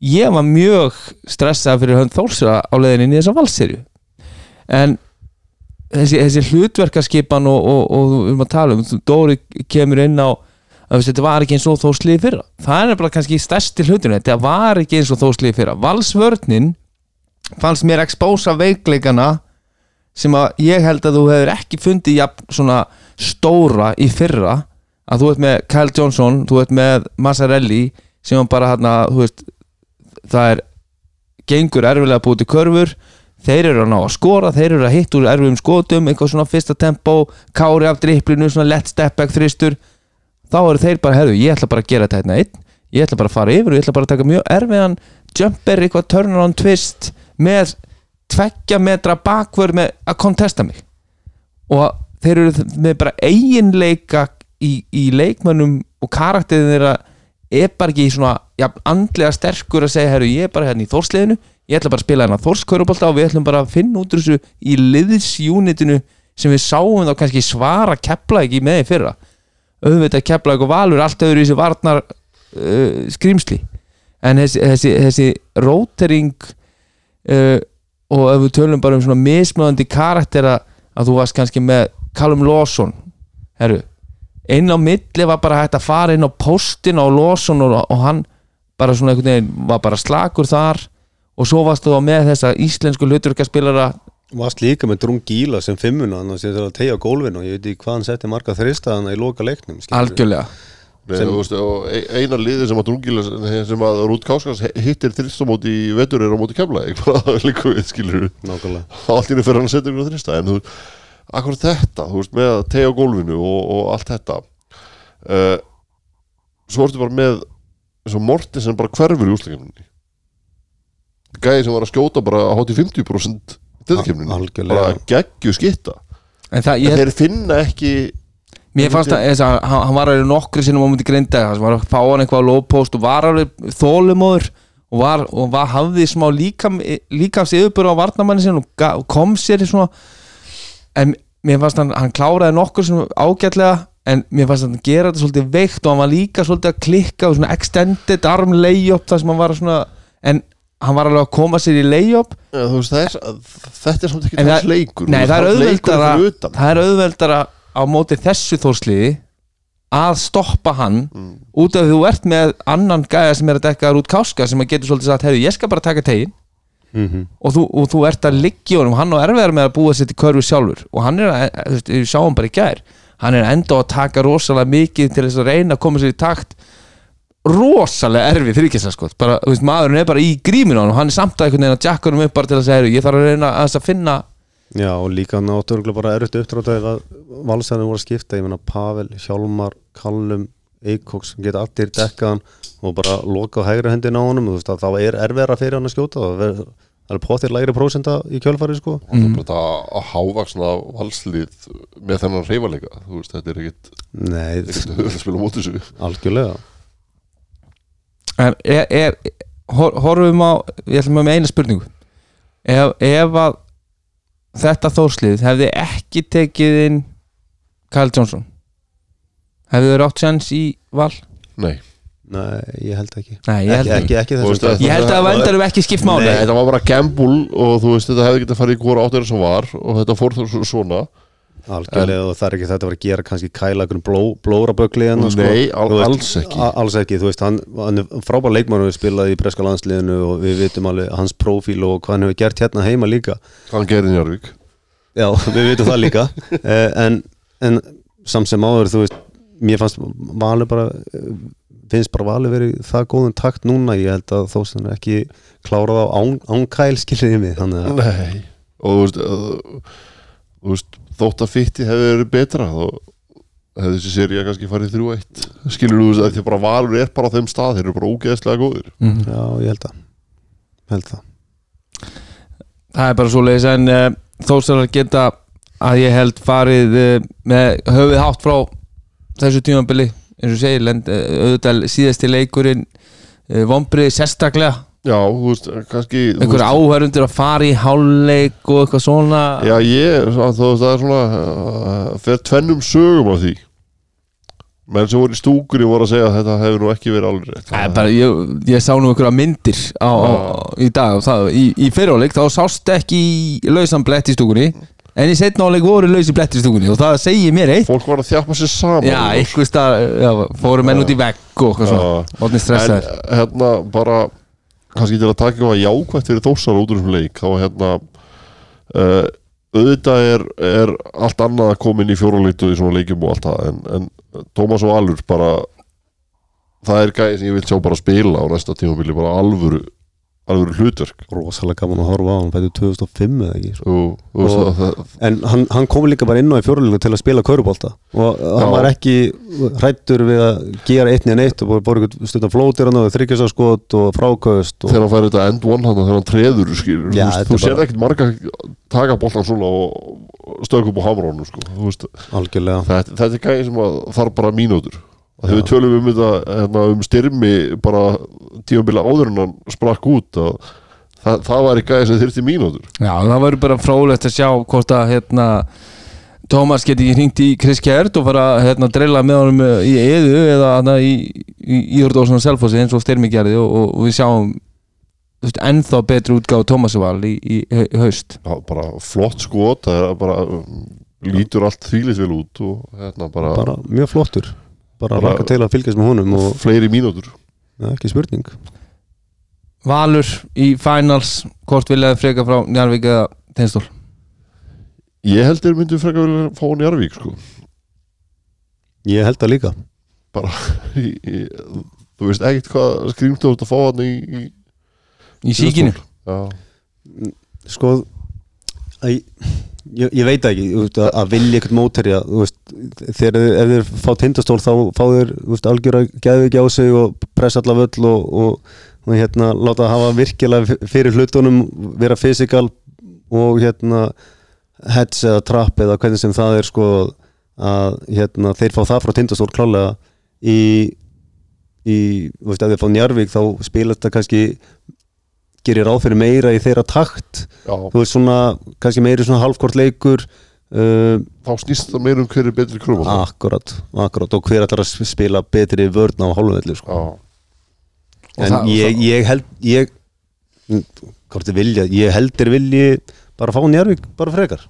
ég var mjög stressað fyrir hönd Þórsra á leiðinni inn í þessa valserju en þessi, þessi hlutverkaskipan og, og, og við erum að tala um, Dóri kemur inn á að þetta var ekki eins og þósliði fyrra. Það er bara kannski stærsti hlutinu þetta var ekki eins og þósliði fyrra. Valsvörnin fannst mér expósa veikleikana sem að ég held að þú hefur ekki fundið jafn svona stóra í fyrra. Að þú ert með Kyle Johnson, þú ert með Massarelli sem bara hérna, þú veist það er gengur erfilega búið til körfur þeir eru að ná að skora, þeir eru að hitta úr erfiðum skotum, eitthvað svona fyrsta tempo kári af dripplinu, svona let step back þristur, þá eru þeir bara herðu, ég ætla bara að gera þetta hérna einn ég ætla bara að fara yfir og ég ætla bara að taka mjög erfiðan jumper, eitthvað turnaround twist með tveggja metra bakvör með að kontesta mig. Og þeir eru með bara eiginleika í, í leikmönnum og karakterin þeirra er bara ekki svona ja, andlega sterkur að segja herru ég er bara hérna í þórsliðinu ég ætla bara að spila hérna þórskörubólta og við ætlum bara að finna út úr þessu í liðsjúnitinu sem við sáum þá kannski svara kepla ekki með í fyrra. Auðvitað kepla ekki valur allt öðru í þessu varnar uh, skrýmsli en þessi, þessi, þessi rótering uh, og ef við tölum bara um svona mismöðandi karaktera að þú varst kannski með Callum Lawson herru, inn á milli var bara hægt að fara inn á postin á Lawson og, og hann bara svona einhvern veginn var bara slakur þar. Og svo varst þú með þessa íslensku hluturkaspilara Varst líka með Drung Gíla sem fimmuna Þannig að það er að tegja gólfinu og ég veit ekki hvað hann setti marga þrista Þannig í loka leiknum skilurðu. algjörlega. Nei, Sem- þú veist, og e- eina liði sem að drungila sem að Rút Káskas hittir þristamóti í vetur er á móti kemla bara líka við skilur Nákvæmlega. Allt í henni fyrir hann að setja ykkur þrista en þú akkur þetta, þú veist, með að tegja á gólfinu og, og allt þetta. Uh, svo ertu bara með eins og Morti sem bara hverfur í úsleikemninni gæði sem var að skjóta bara að hátt í 50% tilkemninni, Algjörlega. bara geggju skitta en það, en ég, þeir finna ekki mér fannst að að hann, hann var alveg nokkri sinnum á múti grinda hann var að fá hann eitthvað á lóðpost og var alveg þólumóður og, var, og var, hafði smá líkam, líkams yfirbúr á varnamanni sin og, og kom sér í svona en mér fannst hann, hann kláraði nokkur sem ágætlega en mér fannst hann gera þetta svolítið veikt og hann var líka svolítið að klikka og svona extended arm layup þar sem hann var svona en hann var alveg að koma sér í layup ja, veist, er, þetta er samt ekki það- leikur Nei, það er auðveldara. Það er auðveldara á móti þessu þórsliði að stoppa hann Mm. út af því þú ert með annan gæja sem er að dekka út káska sem að getur svolítið sagt, herru, ég skal bara taka tegin mm og þú, og þú ert að liggja honum, hann á erfiðar með að búa sér til körfu sjálfur. Og hann er að, þú veist, sá hann bara í gær hann er enda að taka rosalega mikið til þess að reyna að koma sér í takt. Rosalega erfið sko. bara, þú veist, maðurinn er bara í gríminu og hann er samt að einhvern veginn að jakka honum upp bara til að segja, ég þarf að reyna að, að finna Já og líka náttúrulega bara erfitt uppdrátt að valsarinn voru að skipta. Ég meina Pavel, Hjálmar, Kallum Eikoks, geta allir dekkaðan og bara loka á hægri hendin á honum veist að þá er erfiðara fyrir hann að skjóta það er, það er potið lægri prósenta í kjölfari sko. Og það er bara að hávaksna valslið með þennan reyfalega þetta er ekkit, Nei, ekkit höfð að spila á móti þessu. Algjörlega. Er, er, horfum á ég ætlum að með eina spurningu. Ef, ef að þetta þórslið hefði ekki tekið inn Kyle Johnson hefði þau rátt sjans í val? nei, Nei, ég held ekki. Nei, ég held ekki, ekki, ekki, ekki Þú veist ég held að það vendar ekki skipt máli. Nei, þetta var bara gamble og þú veist, þetta hefði getið að fara í hvora áttur sem var og þetta fór það svona. Algjörlega og það er ekki þetta að vera að gera kannski kæla einhvern bló, blóra bögli en sko. nei, al, veist, alls ekki. A- Alls ekki, þú veist, hann, hann er frábær leikmann og spilaði í breska landsliðinu og við vitum alveg hans prófíl og hvað hann hefur gert hérna heima líka. Hann gerði Njarvík Já, við vitum það líka. Eh, en, en samt sem áður, þú veist mér fannst Valur bara finnst bara Valur verið það góðum takt núna. Ég held að þó sem ekki klárað á án, ánkæl skiljiði mig þannig að nei, og þú veist, þú veist þótt að fytti hefði verið betra þá hefði þessi seria kannski farið þrjú eitt. Skilur þú veist, að því að bara Valur er bara á þeim stað, þeir eru bara ógeðslega góðir. Mhm. já, ég held að held það. Það er bara svo leiðis en uh, þórsar geta að ég held farið uh, með höfuð hátt frá þessu tímabili eins og segir, lend, uh, auðvitað síðasti leikurinn uh, vombrið sérstaklega. Já, þú veist, kannski þú einhver veist, áhörundur að fara í hálfleik og eitthvað svona? Já, ég, þú veist, það er svona fyrir tvennum sögum af því. Menn sem voru í stúkunni voru að segja að þetta hefur nú ekki verið alveg Æ, bara, ég, ég sá nú einhverja myndir á, á, í dag það, í, í fyriráleik þá sást ekki lausan blett í stúkunni en í setna áleik voru lausi blett í stúkunni og það segir mér eitt. Fólk var að þjappa sér saman já, einhver stað, já, fóru menn út í vegg og eitthvað svona, orðin En stressaður hérna bara kannski til að taka eitthvað jákvætt fyrir þósar út úr þessum leik þá hérna uh, auðvitað er, er allt annað að koma inn í fjóruleitu í svona leikjum og allt það en, en Tómas og Alur bara það er gæði sem ég vil sjá bara spila á næsta tímabili bara alvöru alvöru hlutverk rosalega gaman að horfa á hann fætið 2005 eða ekki sko. og, og, og það, en hann, hann kom líka bara inn á í fjórulínu til að spila kaurubólta og hann Já. var ekki hrættur við að gera eitt nýjan eitt og bara bóra ykkur stundar flótir hann og þryggjastaskot og frákaust og þegar hann fær þetta end one hann þegar hann treður skilur, Já, þú, þú er sér bara- ekkert marga taka boltan svona og stöðum upp á hamrónu sko. Þetta, þetta er gæði sem að þarf bara mínútur að þegar við tölum um þetta hérna, um styrmi bara tímabila áður en hann sprakk út að það, það var í gæði sem þyrfti mínútur. Já, það verður bara frólægt að sjá hvort að hérna Tómas geti ekki hringt í Chris Kjert og fara að hérna, dreila með honum í eðu eða hana, í, í Íhjörðósson Selfossi eins og Styrmi gerði og, og, og við sjáum þú veist, ennþá betri útgáð Tómasival í, í, í haust. Já, bara flott skot það er bara lítur allt þvílis vel út og hérna bara, bara mjög flottur bara, bara til að fylgjast með honum og fleiri mínútur. Ja, ekki spurning. Valur í finals hvort viljaði freka frá Njarvík eða Teinstól Ég held þeir myndu frekar vilja fá hann í Arvík sko. Ég held það líka. Bara í, í, þú veist ekkert hvað skrýmtu þú ert að fá hann í, í í síkinu Já, Sko að, ég, ég veit það ekki veist, að, að vilja eitthvað veist, þegar þeir, fá tindastól þá fá þeir algjör að geða ekki á sig og pressa alla völl og, og, og hérna láta hafa virkilega fyrir hlutunum vera fysikal og hérna heads eða trapp eða hvernig sem það er sko að hérna þeir fá það frá tindastól klálega í í, veist, ef þeir fá Njarvík þá spilast það kannski gerir ráð fyrir meira í þeirra takt. Já, þú veist svona, kannski meiri svona halvkort leikur uh, þá snýst það meira um hver er betri krúm akkurat, akkurat og hver ætlar að spila betri vörn á hálfvelli sko. Já, en það- ég, ég held ég, hvort þið vilja ég heldur vilji bara fá Njarvík bara frekar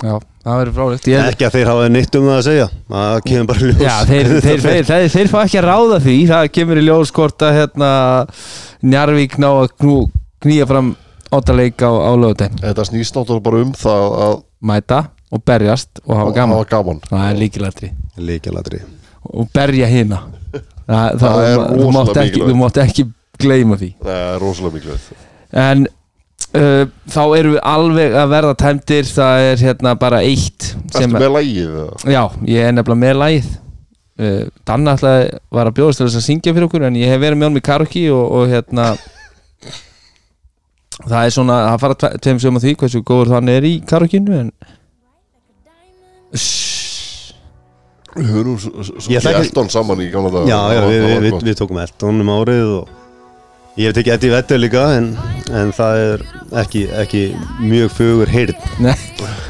Já, það verður fráleikt ég, ekki að þeir hafa neitt um það að segja. Það kemur bara í ljós. Já, þeir, þeir, þeir, þeir, þeir fá ekki að ráða því. Það kemur í ljós hvort að hérna, Njarvík ná að knú, knýja fram áttaleik á, á lögutæm þetta snýst náttúrulega bara um það að mæta og berjast og hafa gaman. hafa gaman. það er líkilættri líkjaladri og berja hina. Það, það, Það er rosalega ekki, mikilvægt. þú mátt ekki gleyma því. Það er rosalega mikilvægt. En uh, þá erum við alveg að verða tæmdir það er hérna bara eitt sem, með lægið? eða? já, ég er nefnilega með lagið uh, Danna ætlaði var að bjóðast til þess að syngja fyrir okkur en ég hef verið með honum í karaoke og, og hérna það er svona, það fara tve- tveim sögum á því hversu góður hann er í karaokeinu en. Við höfum svo, ekki- hann saman í gamla dag já, já, við, við, við, við við tókum Elton um árið og ég hef tekið Eddie Vedder líka en, en það er ekki, ekki mjög fögur heyrn. Nei,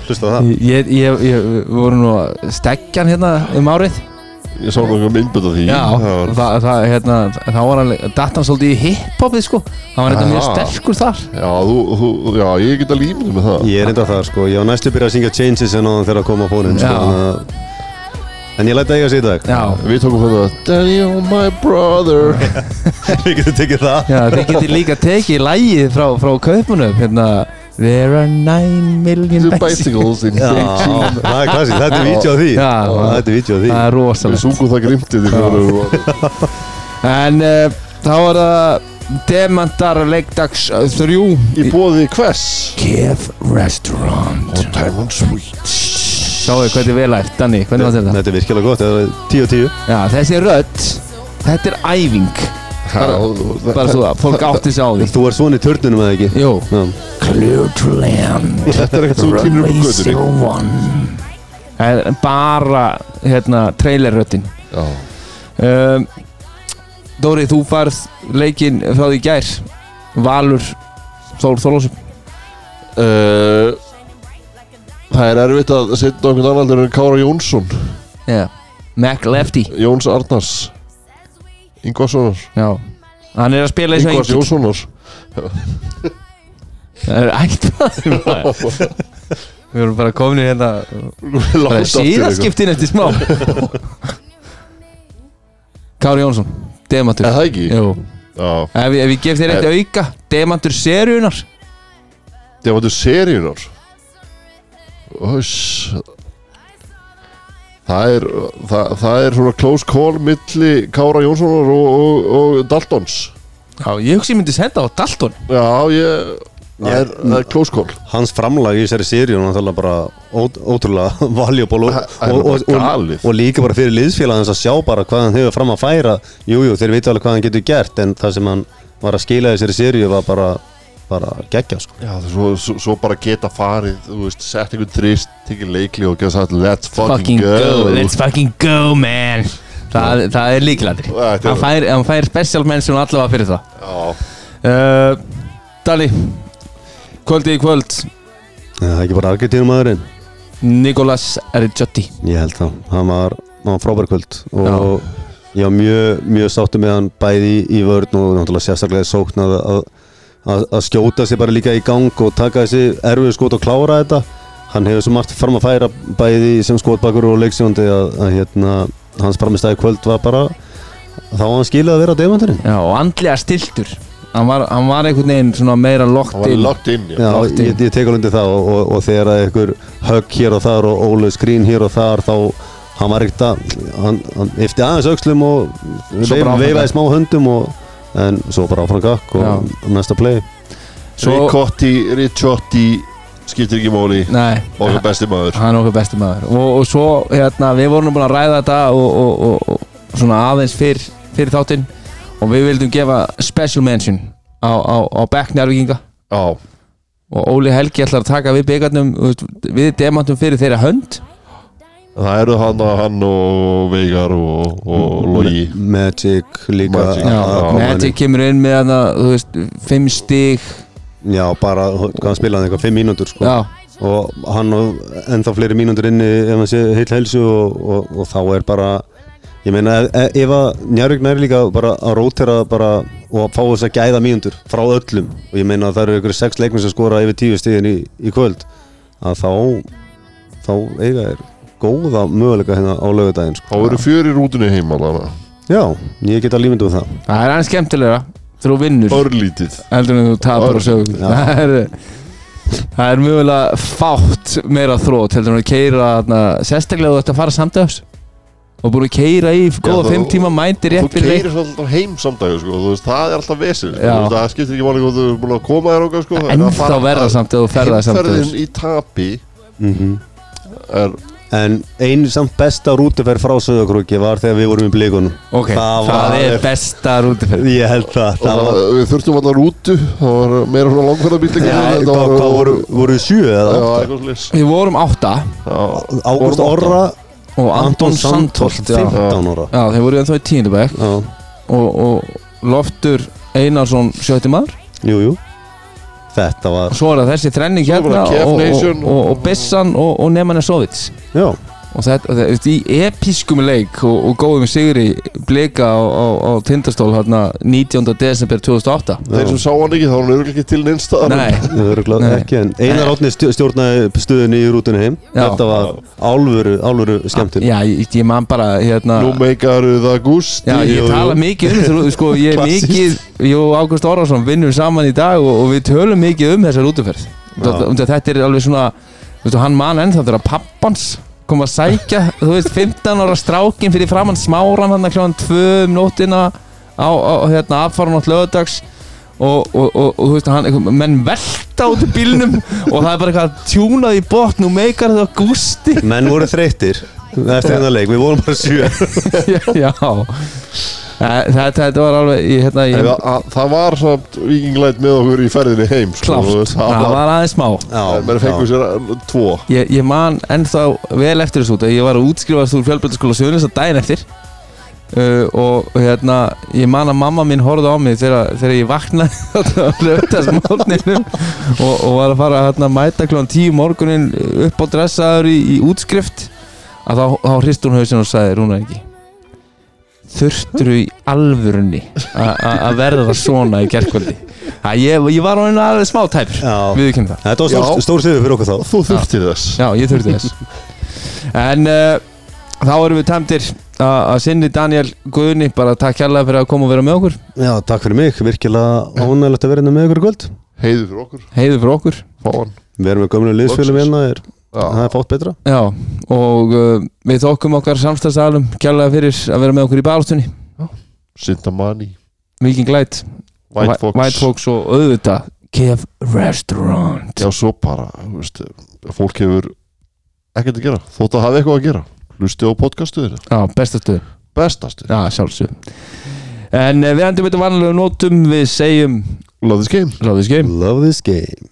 hlusta á það. Ég, ég, ég, við vorum nú að stekja hann hérna um árið. Ég sá náttúrulega myndbönd af því. Já, var- það, það, hérna, þá var hann datt hann svolítið í hiphopið sko. Hann var þetta mjög sterkur þar. Já, þú, þú, já, ég get að límið með það. Ég er enda það sko, ég á næstu byrja að syngja Changes en á þann þegar að koma á fónin sko, að- En ég læta eiga sig í dag. Já, Við tókum hérna Daddy oh my brother. Við getum tekið það. Já þið getið líka tekið lægið frá, frá kaupunum hérna There are nine million The bicycles in Beijing það er klassík, þetta er á því. Já, Þetta er á því. Það er Við rosalegt sungum það grimtið í fyrir En uh, þá er það Demantar leikdags uh, þrjú Í bóði hvers? Kef Restaurant. Og Diamond Sweet Sjáu hvernig vel æft, Danni, hvernig var þetta? Þetta er virkilega gott, þetta er 10 og 10 Já, þessi rödd Þetta er æfing. Bara- Bara svo að fólk átti sig á því. Þú er svona í törnunum eða ekki? Jú. Já, Clear to land Þetta er ekkert svo kynur Það er bara hérna trailerröttin Já. Um, Dóri, þú farð leikinn frá því í gær. Valur Þór Þorlásum uh, Það er erfitt að setja okkur annan en Kára Jónsson. Yeah. Mac Lefty. Jóns Arnars. Ingvarssonar. Já Hann er að spila eins og Ingvars Jónssonar. Það er maður. Við erum bara komin í hérna síðaskiptin eftir smá. Kári Jónsson Demantur. Er það ekki? Jú. Já. Ef, ég- ef ég gef þér eitt auka Demantur seríunar Það var þetta seríunar Öss Það er, það, það er svona close call milli Kára Jónssonar og, og, og Daltons. Já, ég hugsi ég myndi senda á Dalton. Já, ég Það er, það er close call. Hans framlag í þessari seríu er náttúrulega bara ó, ótrúlega valuable og, og, bara og, og, galið. og líka bara fyrir liðsfélagans að sjá bara hvað hann hefur fram að færa. Jújú, jú, þeir vita alveg hvað hann getur gert en það sem hann var að skila í þessari seríu var bara, bara geggja sko. Já, svo, svo, svo bara geta farið Þú veist, sett einhvern þrist Tikið leikli og geta sagt Let's fucking, Fucking go, let's fucking go man. Það, það er er- Hann fær, hann fær special mention allavega fyrir það. Já, uh, Dali Kvöldi í kvöld. Það er ekki bara Argentínum maðurinn. Nicolas Ricciotti Ég held það, hann var, hann var frábær kvöld og ég var mjög, mjög sáttu með hann bæði í, vörn og náttúrulega sérstaklega sókn að, að, að, skjóta sig bara líka í gang og taka þessi erfið skot og klára þetta. Hann hefur svo margt fram að færa bæði sem skotbakur og leiksjóndi að, að hérna, hans framistæði kvöld var bara þá var hann skilað að vera á demanturinn Já, og andlega stiltur. Hann var, hann var einhvern veginn svona meira hann locked var in. lagt inn já. Já, Locked in. ég, ég tekur undir það og, og, og þegar að ykkur högg hér og þar og Ólu skrín hér og þar þá hann var ekkert að hann, hann eftir aðeins aukslum og veifaði smá höndum og, en svo bara áfram gakk og næsta play. Svo- Ricotti, Ricciotti skiptir ekki máli. Nei, okkar besti maður. Hann er okkur besti maður. Og, og svo, hérna, við vorum búin að ræða þetta og, og, og, og svona aðeins fyrr, fyrir þáttinn. Og við vildum gefa special mention á, á, á Beck Njárvíkinga já, og Óli Helgi ætlar að taka við byggarnum við demantum fyrir þeirra hönd það eru hann, hann og Veigar og, og Logi. Magic líka Magic, Já, já, Magic kemur inn með hana, þú veist, fimm stig. Já, bara, hann spilaði eitthvað 5 mínútur sko. Og hann og ennþá fleiri mínútur inni ef hann sé heil helsu og, og, og þá er bara ég meina ef, ef að Njárvík næri líka bara að rótera bara og að fá þess að gæða mínútur frá öllum og ég meina að það eru ykkur sex leikmenn sem skora yfir tíu stíðin í, í kvöld að þá þá eiga er góða möguleika hérna á lögudaginn sko. þá eru fjör í rútunni heima alveg já, ég get að límyndu um það það er aðeins skemmtilega þegar þú vinnur örlítið heldur en þú tapar og sögum Já. það er það er mögulega fátt meira þrótt heldur en að keira þarna, sérstaklega þú ætti að fara samdöfs og búin að keira í góða þú- fimm tíma mæntir þú rétt fyrir leik keirir alltaf heim samdægu sko. það er alltaf vesið sko. Já. Það skiptir ekki máli hvað þú er búin að koma þér okkar sko. en fara- verða samt ef þú ferðað heimferðin samdöfs í tapi mm er en einu samt besta rútuferð frá Söðakrúki var þegar við vorum í blikunum. Ok, Það það, er besta rútiferð ég held það, það var, við þurftum alltaf rútu það var meira svona langferðarbíl Þetta hvað, var- hvað voru, voru sjö eða átta? slis við vorum átta. Ágúst Orra og Anton Sandholt já. 15 ára. Já, þeir voru ennþá í tíundabæk Já, og, og Loftur Einarsson sjötti maður? Jú, jú Þetta var, svo er það þessi þrenning hérna og, og, og, og Bissan og, og Neman Sovits. Já, og þetta, þetta í episkum leik og, og góðum sigri blika á, á, á Tindastól hérna 19. desember 2008 þeir sem sá hann ekki þá var hann örgulega ekki til neinstað nei, örugglega Nei. ekki En Einar Átni stjó- stjórnaði stöðunni í rútunni heim Já. Þetta var álfuru, álfuru skemmtun já, ég, ég man bara hérna nú meikaru það gústi Já, ég jú, jú. tala mikið um þessu, sko, ég er mikið, ég og Ágúst Orvarsson vinnum saman í dag og, og við tölum mikið um þessar útuferð. Þetta er alveg svona, veistu, hann man ennþá þegar pappans kom að sækja, þú veist, 15 ára strákin fyrir framann smáran hann kljóðan 2 um nóttina á, á hérna, aðfara nátt lögadags og, og, og, og þú veist, hann, menn velta út í bílnum og það er bara eitthvað tjúnað í botn og meikar þetta gústi. Menn voru þreyttir eftir þennan leik, við vorum bara sjö. Já, þetta, þetta var alveg, ég, hérna, ég, það, að- það var samt vikinglæt með okkur í ferðinni heim sko, Klárt, veist, það það var aðeins smá. Fengur já. sér tvo. Ég, ég man ennþá vel eftir þessu út ég var að útskrifast úr fjölbjöldaskóla Suðunis að daginn eftir. Uh, og hérna ég man að mamma mín horfði á mig þegar, þegar ég vaknaði og, og var að fara að hérna, mæta kljóðan tíu morgunin upp á dressaður í, í útskrift. Að þá, þá hrist hún hausinn og sagði Rúnar ekki þurfturu í alvörunni að verða það svona í gerkvöldi ég, ég var á einu alveg smá tæpur. Já. við ekki það. Þetta var stór, stór sigur fyrir okkur þá. Þú þurftir þess. Já, ég þurfti þess. En uh, þá erum við tæmtir að að sinni Daniel Guðni. Bara takk kærlega fyrir að koma og vera með okkur. Já, takk fyrir mig, virkilega ánægilegt að vera hérna með ykkur í kvöld. Heiðu fyrir okkur, Heiður fyrir okkur. Fá hann Við erum með gömlu liðsfélum hérna, er, það er fátt betra. Já, og uh, við þokkum okkar samstagsalum kærlega fyrir að vera með okkur í barástunni Sintamani, Viking Light, White Fox. White Fox og auðvitað Kev Restaurant. Já, svo bara, þú veist fólk hefur ekkert að gera þótt að hafa eitthvað að gera. Hlusti á podcastuðinu, Já, bestastuð bestastu Já, sjálfsög En uh, við endur með þetta vanlega nótum við segjum Love this game. Love this game. Love this game